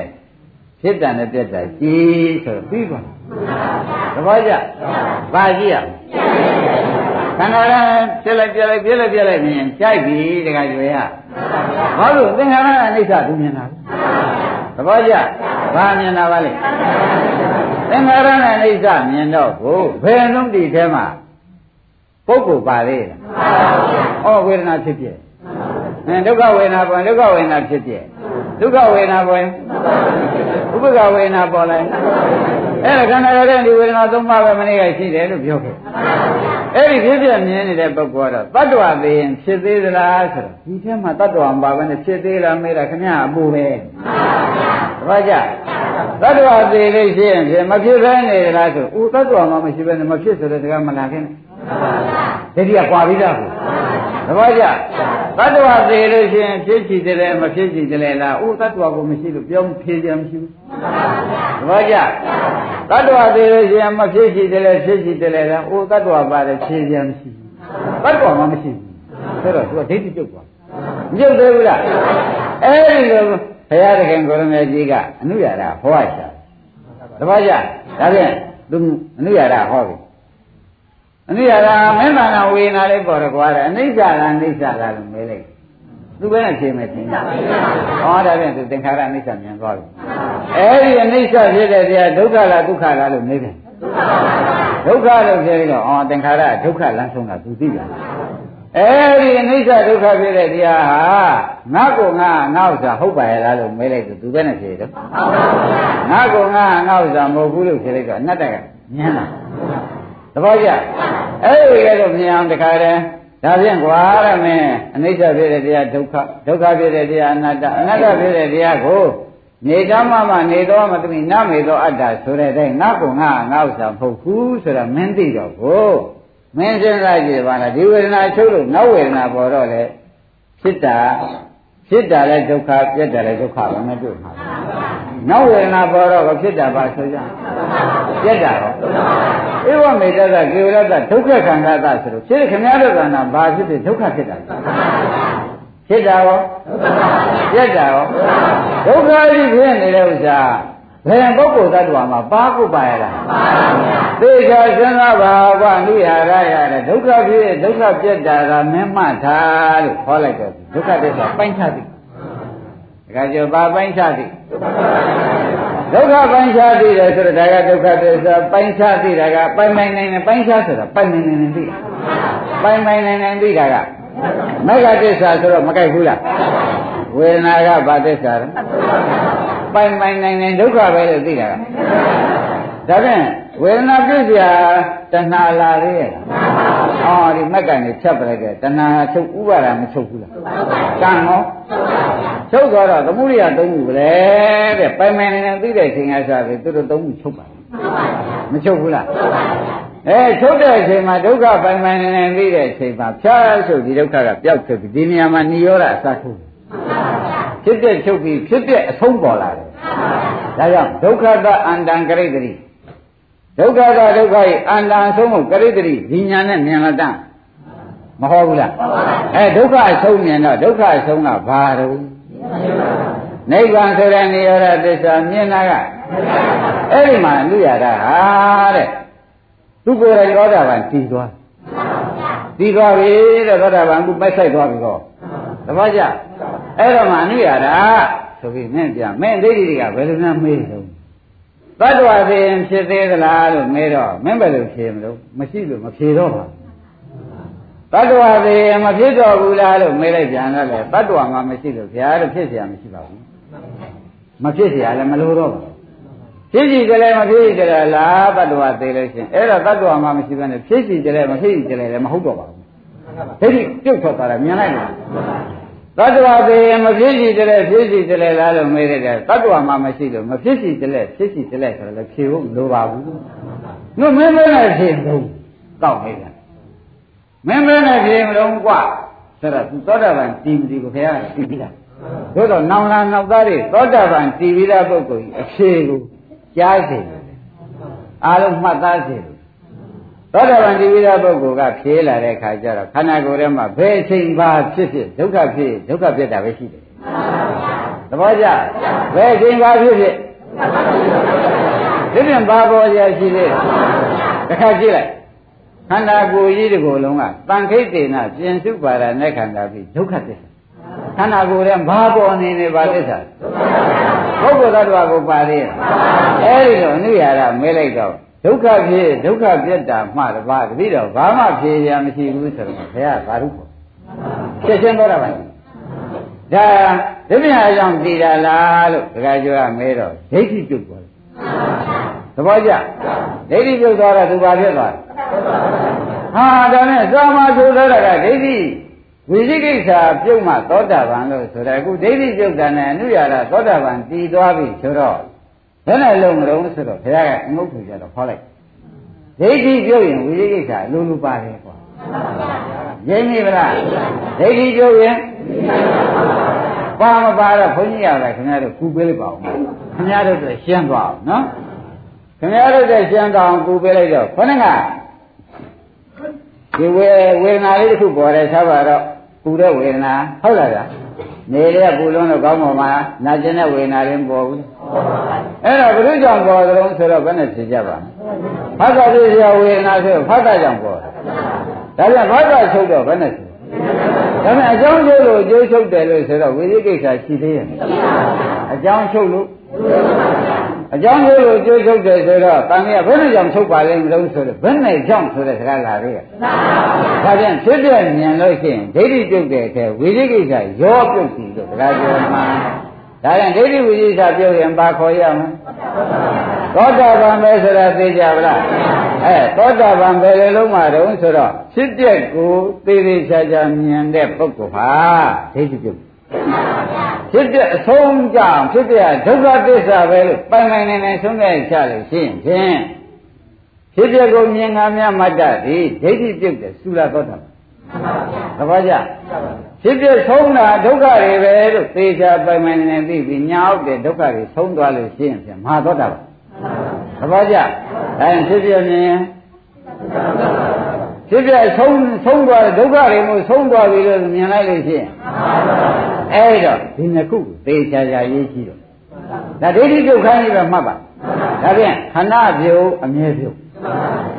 ဖြစ်တာနဲ့ပြက်တာကြီးဆိုတော့ပြီးပါသဘောကျဘာကြည့်ရခန္ဓာရပြက်လိုက်ပြက်လိုက်ပြက်လိုက်ပြက်လိုက်မြင်ကြိုက်ပြီတခါကျွေရဘာလို့သင်္ခါရအနိစ္စသူမြင်တာ သဘောကျဘာမြင်တာပါလဲသင်္ခါရနဲ့အနိစ္စမြင်တော့ကိုဘယ်လုံးဒီထဲမှာပုဂ္ဂိုလ်ပါလေလားဩဝေဒနာဖြစ်ဖြစ်အဲဒုက္ခဝေဒနာပေါ်ဒုက္ခဝေဒနာဖြစ်ဖြစ်ဒုက္ခဝေဒနာပေါ်ဥပ္ပခဝေဒနာပေါ်လိုက်အဲ့ဒါခန္ဓာရတဲ့ဒီဝေဒနာသုံးပါးပဲမနေ့ကရှိတယ်လို့ပြောခဲ့ အဲ့ဒီဖြစ်ဖြစ်မြင်နေတဲ့ပုဂ္ဂိုလ်ကတော့တတ္တဝသေးရင်ဖြစ်သေးသလားဆိုတော့ဒီထဲမှာတတ္တဝမပါဘဲနဲ့ဖြစ်သေးလားမေးတာခင်ဗျာအပူပဲတပည့်ကြတတ္တဝသေးလို့ရှိရင်ဖြစ်မဖြစ်ဘဲနေသလားဆိုဦးတတ္တဝမှမရှိဘဲနဲ့မဖြစ်ဆိုတဲ့စကားမလာခင်ဒိဋ္ဌိကကွာပြီးသားကိုတ ပည့်ကြတတ္တဝသေးလို့ရှိရင်ဖြစ်ချီတယ်မဖြစ်ချီတယ်လားဦးတတ္တဝကိုမရှိလို့ပြောဖြေကြမရှိဘူးတပည့်ကြတတ္တဝသေးလို့ရှိရင်မဖြစ်ချီတယ်ဖြစ်ချီတယ်လားဦးတတ္တဝပါတယ်ဖြေကြမရှိဘူးတတ္တဝမှမရှိဘူးဆိုတော့သူကဒိဋ္ဌိကျုပ်သွားမကျုပ်သေးဘူးလားအဲ့ဒီလိုဘုရားသခင်ကိုရမေကြီးကအနုရတာဟောရှာတပည့်ကြဒါဖြင့်သူအနုရတာဟောပြီ အနိစ္စကမင်းသာနာဝေနာလေးပေါ်တော့ကွာတယ်အနိစ္စကအနိစ္စကလို့မေးလိုက်သူပဲနဲ့ဖြေမယ်သင်ကြဟောဒါဖြင့်သူသင်္ခါရအနိစ္စမြင်သွားပြီအဲဒီအနိစ္စဖြစ်တဲ့တရားဒုက္ခလားဒုက္ခလားလို့မေးတယ်ဒုက္ခလို့ပြောပြီးတော့အော်သင်္ခါရဒုက္ခလမ်းဆုံးတာသူသိတယ်အဲဒီအနိစ္စဒုက္ခဖြစ်တဲ့တရားဟာငါ့ကိုငါငါ့ဥစ္စာဟုတ်ပါရဲ့လားလို့မေးလိုက်သူသူပဲနဲ့ဖြေတယ်ငါ့ကိုငါငါ့ဥစ္စာမဟုတ်ဘူးလို့ဖြေလိုက်တော့အနတ္တကညံတာ သဘောကျအဲ့ဒီကဲတော့မြင်အောင်တခါတည်းဒါဖြင့်ကွာရမင်းအနိစ္စဖြစ်တဲ့တရားဒုက္ခဒုက္ခဖြစ်တဲ့တရားအနတ္တအနတ္တဖြစ်တဲ့တရားကိုနေတမမနေတော်မသမီနမေသောအတ္တဆိုတဲ့အတိုင်းငါ့ကိုငါငါဥစ္စာမဟုတ်ဘူးဆိုတာမင်းသိတော့ကိုမင်းစဉ်းစားကြည့်ပါလားဒီဝေဒနာချုပ်လို့နောက်ဝေဒနာပေါ်တော့လေဖြစ်တာဖြစ်တာလဲဒုက္ခပြက်တာလဲဒုက္ခပဲမတွေ့မှာနောက်ဝေဒနာပေါ်တော့ဖြစ်တာပါဆိုကြ ပြက်တာရောဧဝမေတ္တကကေဝရတဒုက္ခခန္ဓာသဆိုလို့ဖြစ်ခင်ဗျားတို့ကနာဘာဖြစ်ဖြစ်ဒုက္ခဖြစ်တာဖြစ်တာရောပြက်တာရောဒုက္ခကြီးဖြစ်နေတဲ့ဥစ္စာဘယ်ပုဂ္ဂိုလ်သတ္တဝါမှာပါကုပါရလားသိချာစဉ်းစားပါကွာနိဟာရရတဲ့ဒုက္ခဖြစ်ဒုက္ခပြက်တာကမင်းမှတ်ထားလို့ခေါ်လိုက်တော့ဒုက္ခသစ္စာပိုင်းခြားသည်ဒါကြောင့်ပါပိုင်းခြားသည် ဒုက္ခပိုင်းခြားသိတယ်ဆိုတော့ဒါကဒုက္ခသစ္စာပိုင်းခြားသိတာကပိုင်ပိုင်နိုင်နိုင်ပိုင်းခြားဆိုတာပိုင်နိုင်နိုင်နိုင်သိတာပိုင်ပိုင်နိုင်နိုင်သိတာကမဂ္ဂသစ္စာဆိုတော့မကြိုက်ဘူးလားဝေဒနာကဘာသစ္စာလဲပိုင်ပိုင်နိုင်နိုင်ဒုက္ခပဲလို့သိတာကဒါဖြင့်ဝေဒနာပြည့်စရာတဏှာလာသေးရဲ့။ အော်ဒီမက်ကန်ကြီးဖြတ်ပလိုက်တဲ့တဏှာချုပ်ဥပါဒမချုပ်ဘူးလား။ကံရောချုပ်သွားတော့သမုဒိယသုံးခုပဲတဲ့ပိုင်ပိုင်နိုင်နိုင်သိတဲ့ချိန်ကစားပြီသူတို့သုံးခုချုပ်ပါမချုပ်ဘူးလား။အဲချုပ်တဲ့အချိန်မှာဒုက္ခပိုင်ပိုင်နိုင်နိုင်သိတဲ့အချိန်မှာဖြားဆိုဒီဒုက္ခကပျောက်ဖြစ်ပြီဒီနေရာမှာនិရောဓအစထုတ်ဖြစ်တဲ့ချုပ်ပြီးဖြစ်တဲ့အဆုံးပေါ်လာတယ်။ဒါကြောင့်ဒုက္ခတအန္တံကရိတ္တိ ဒုက္ခကဒုက္ခရဲ့အန္တန်ဆုံးကိုကရိတ္တိဒီညာနဲ့မြင်လာတတ်မဟုတ်ဘူးလားအဲဒုက္ခအဆုံးမြင်တော့ဒုက္ခအဆုံးကဘာတော့နိဗ္ဗာန်ဆိုတဲ့နေရောဓသစ္စာမြင်တာကအဲ့ဒီမှာလူရတာဟာတဲ့သူကိုယ်တိုင်ရောဓဘာတည်သွားတည်သွားပြီတဲ့ရောဓဘာကပိုက်ဆိုင်သွားပြီတော့တပတ်ကြအဲ့တော့မှအနုရတာဆိုပြီးမင်းပြမင်းဒိဋ္ဌိတွေကဘယ်လိုများမေးတော့ တတ္တဝသေရင်ဖြစ်သေးသလားလို့မေးတော့မင်းဘယ်လိုဖြေမလို့မရှိလို့မဖြေတော့ပါတတ္တဝသေရင်မဖြစ်တော့ဘူးလားလို့မေးလိုက်ပြန်တော့လေတတ္တဝမှာမရှိလို့ဘုရားလို့ဖြစ်เสียမရှိပါဘူးမဖြစ်เสียလည်းမလိုတော့ပါဖြစ်စီကြလဲမဖြစ်စီကြလဲလားတတ္တဝသေလို့ရှင်အဲ့တော့တတ္တဝမှာမရှိဘဲနဲ့ဖြစ်စီကြလဲမဖြစ်စီကြလဲလည်းမဟုတ်တော့ပါဘူးဒိဋ္ဌိပြုတ်ထွက်သွားတာမြင်လိုက်လား သတ္တဝါသေးမဖြစ်စီတလဲဖြစ်စီတလဲလားလို့မေးတယ်သတ္တဝါမှမရှိလို့မဖြစ်စီတလဲဖြစ်စီတလဲဆိုတော့လည်းဖြေဖို့မလိုပါဘူး။ငါမင်းမနဲ့ဖြေဘူး။တောက်နေတာ။ မင်းမင်းနဲ့ပြေမလို့กว่าဆိုတော့သူသောတာပန်တည်မတည်ကိုဘုရားကသိပြီးသားသို့တော့နောင်လာနောက်သားတွေသောတာပန်တည်ပြီးသားပုဂ္ဂိုလ်ကြီးအဖြေကိုကြားစေတယ်အားလုံးမှတ်သားစေတယ် သောတာပန်တည်ပြီးသားပုဂ္ဂိုလ်ကဖြေလာတဲ့ခါကျတော့ခန္ဓာကိုယ်ထဲမှာဘယ်အချိန်ပါဖြစ်ဖြစ်ဒုက္ခဖြစ်ဒုက္ခဖြစ်တာပဲရှိတယ်သဘောကျဘယ်အချိန်ပါဖြစ်ဖြစ်ဒီပြင်ဘာပေါ်ရရှိသေးတခါကြည့်လိုက်ခန္ဓာကိုယ်ကြီးတစ်ကိုယ်လုံးကတန်ခိတ်တေနပြင်စုပါဒနဲ့ခန္ဓာပြီးဒုက္ခသစ္စာခန္ဓာကိုယ်ရဲ့ဘာပေါ်နေနေပါသစ္စာပုဂ္ဂိုလ်သတ္တဝါကိုပါသေးရဲ့အဲဒီတော့အနုရာရမဲလိုက်တော့ ဒုက္ခဖြစ်ဒုက္ခပြတ်တာမှတပါးတပိတော့ဘာမှဖြေရမရှိဘူးဆိုတော့ဘုရားဘာလို့ပေါ့ချက်ချင်းတော့တာပါဒါဒီမြာကြောင့်တည်တာလားလို့ဒကာကျော်ကမဲတော့ဒိဋ္ဌိပြုတ်သွားတယ်သဘောကျဒိဋ္ဌိပြုတ်သွားတော့သူဘာဖြစ်သွားလဲဟာဒါနဲ့သာမဆိုတော့ကဒိဋ္ဌိဝိသိကိစ္စပြုတ်မှသောတာပန်လို့ဆိုတော့အခုဒိဋ္ဌိပြုတ်တာနဲ့အနုရာရသောတာပန်တည်သွားပြီဆိုတော့ ဘယ်နဲ့လုံးမလုံးဆိုတော့ဘုရားကအငုတ်ထူကြတော့ခေါ်လိုက်ဒိဋ္ဌိပြုတ်ရင်ဝိသိကိစ္စအလိုလိုပါတယ်ကွာရင်းမိဗလားဒိဋ္ဌိပြုတ်ရင်ပါမပါတော့ဘုန်းကြီးရတယ်ခင်ဗျားတို့ကူပေးလိုက်ပါဦးခင်ဗျားတို့တော့ရှင်းသွားအောင်နော်ခင်ဗျားတို့တဲ့ရှင်းသွားအောင်ကူပေးလိုက်တော့ခொနကဒီဝေဝေဒနာလေးတစ်ခုပေါ်တယ်ဆိုတော့ ပူတဲ့ဝေဒနာဟုတ်လားဗျာနေတဲ့ပူလုံးတော့ကောင်းပါမှာနာကျင်တဲ့ဝေဒနာလေးမပေါ်ဘူးအဲ့တော့ဘုရုကြောင့်ပေါ်တယ်ဆိုတော့ဘယ်နဲ့ဖြေကြပါဖတ်တာပြည့်ရဝေဒနာဆိုဖတ်တာကြောင့်ပေါ်တယ်ဒါပြန်ဖတ်တာချုပ်တော့ဘယ်နဲ့ဖြေဒါနဲ့အကြောင်းကျိုးလို့အကျိုးချုပ်တယ်လို့ဆိုတော့ဝိသိကိစ္စရှိသေးရဲ့အကြောင်းချုပ်လို့ အကြောင်းကျိုးလို့အကျိုးချုပ်တယ်ဆိုတော့တန်မြတ်ဘယ်နဲ့ကြောင့်ချုပ်ပါလဲမလို့ဆိုတော့ဘယ်နဲ့ကြောင့်ဆိုတဲ့စကားလာသေးရဲ့ဒါပြန်ဖြစ်ပြမြင်လို့ရှိရင်ဒိဋ္ဌိပြုတ်တဲ့အထက်ဝိသိကိစ္စရောပြုတ်စီလို့စကားပြောမှာဒါရင်ဒိဋ္ဌိဝိသိကိစ္စပြုတ်ရင်ပါခေါ်ရမလဲသောတာပန်ပဲဆိုတာသိကြပါလားအဲသောတာပန်ပဲလေလုံးမှာတုံးဆိုတော့ဖြစ်ပြက်ကိုသေသေးချာချာမြင်တဲ့ပုဂ္ဂိုလ်ဟာဒိဋ္ဌိပြုတ် ဖြစ်တဲ့အဆုံးကြောင့်ဖြစ်တဲ့ဒုက္ခသစ္စာပဲလို့ပိုင်ပိုင်နိုင်နိုင်ဆုံးခဲ့ချလို့ရှိရင်ဖြင့်ဖြစ်တဲ့ကိုမြင်ငါများမတ္တသည်ဒိဋ္ဌိပြုတ်တဲ့သုလသောတာပန်သဘောကျဖြစ်ဖြစ်ဆုံးတာဒုက္ခတွေပဲလို့သေချာပိုင်ပိုင်နိုင်နိုင်သိပြီးညာအောက်တဲ့ဒုက္ခတွေဆုံးသွားလို့ရှိရင်ဖြင့်မဟာသောတာပန်သဘောကျဒါရင်ဖြစ်ဖြစ်မြင်ဖြစ်ဖြစ်ဆုံးဆုံးသွားဒုက္ခတွေမို့ဆုံးသွားပြီလို့မြင်လိုက်လို့ရှိရင် အဲ့တော့ဒီနှစ်ခုသေချာချာရေးကြည့်တော့ဒါဒိဋ္ဌိပြုတ်ခိုင်းပြီးတော့မှတ်ပါဒါဖြင့်ခဏပြုတ်အမြဲပြုတ်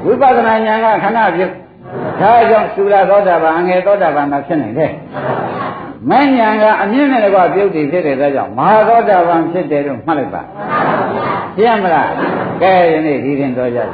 ဝိပဿနာဉာဏ်ကခဏပြုတ်ဒါကြောင့်သုရသောတာပန်ငယ်သောတာပန်မှာဖြစ်နိုင်တယ်မဉ္ဇဏ်ကအမြင့်နဲ့ကွာပြုတ်တည်ဖြစ်တဲ့အတွက်ကြောင့်မဟာသောတာပန်ဖြစ်တယ်လို့မှတ်လိုက်ပါရှင်းမလားကဲယနေ့ဒီရင်တော်ကြတယ်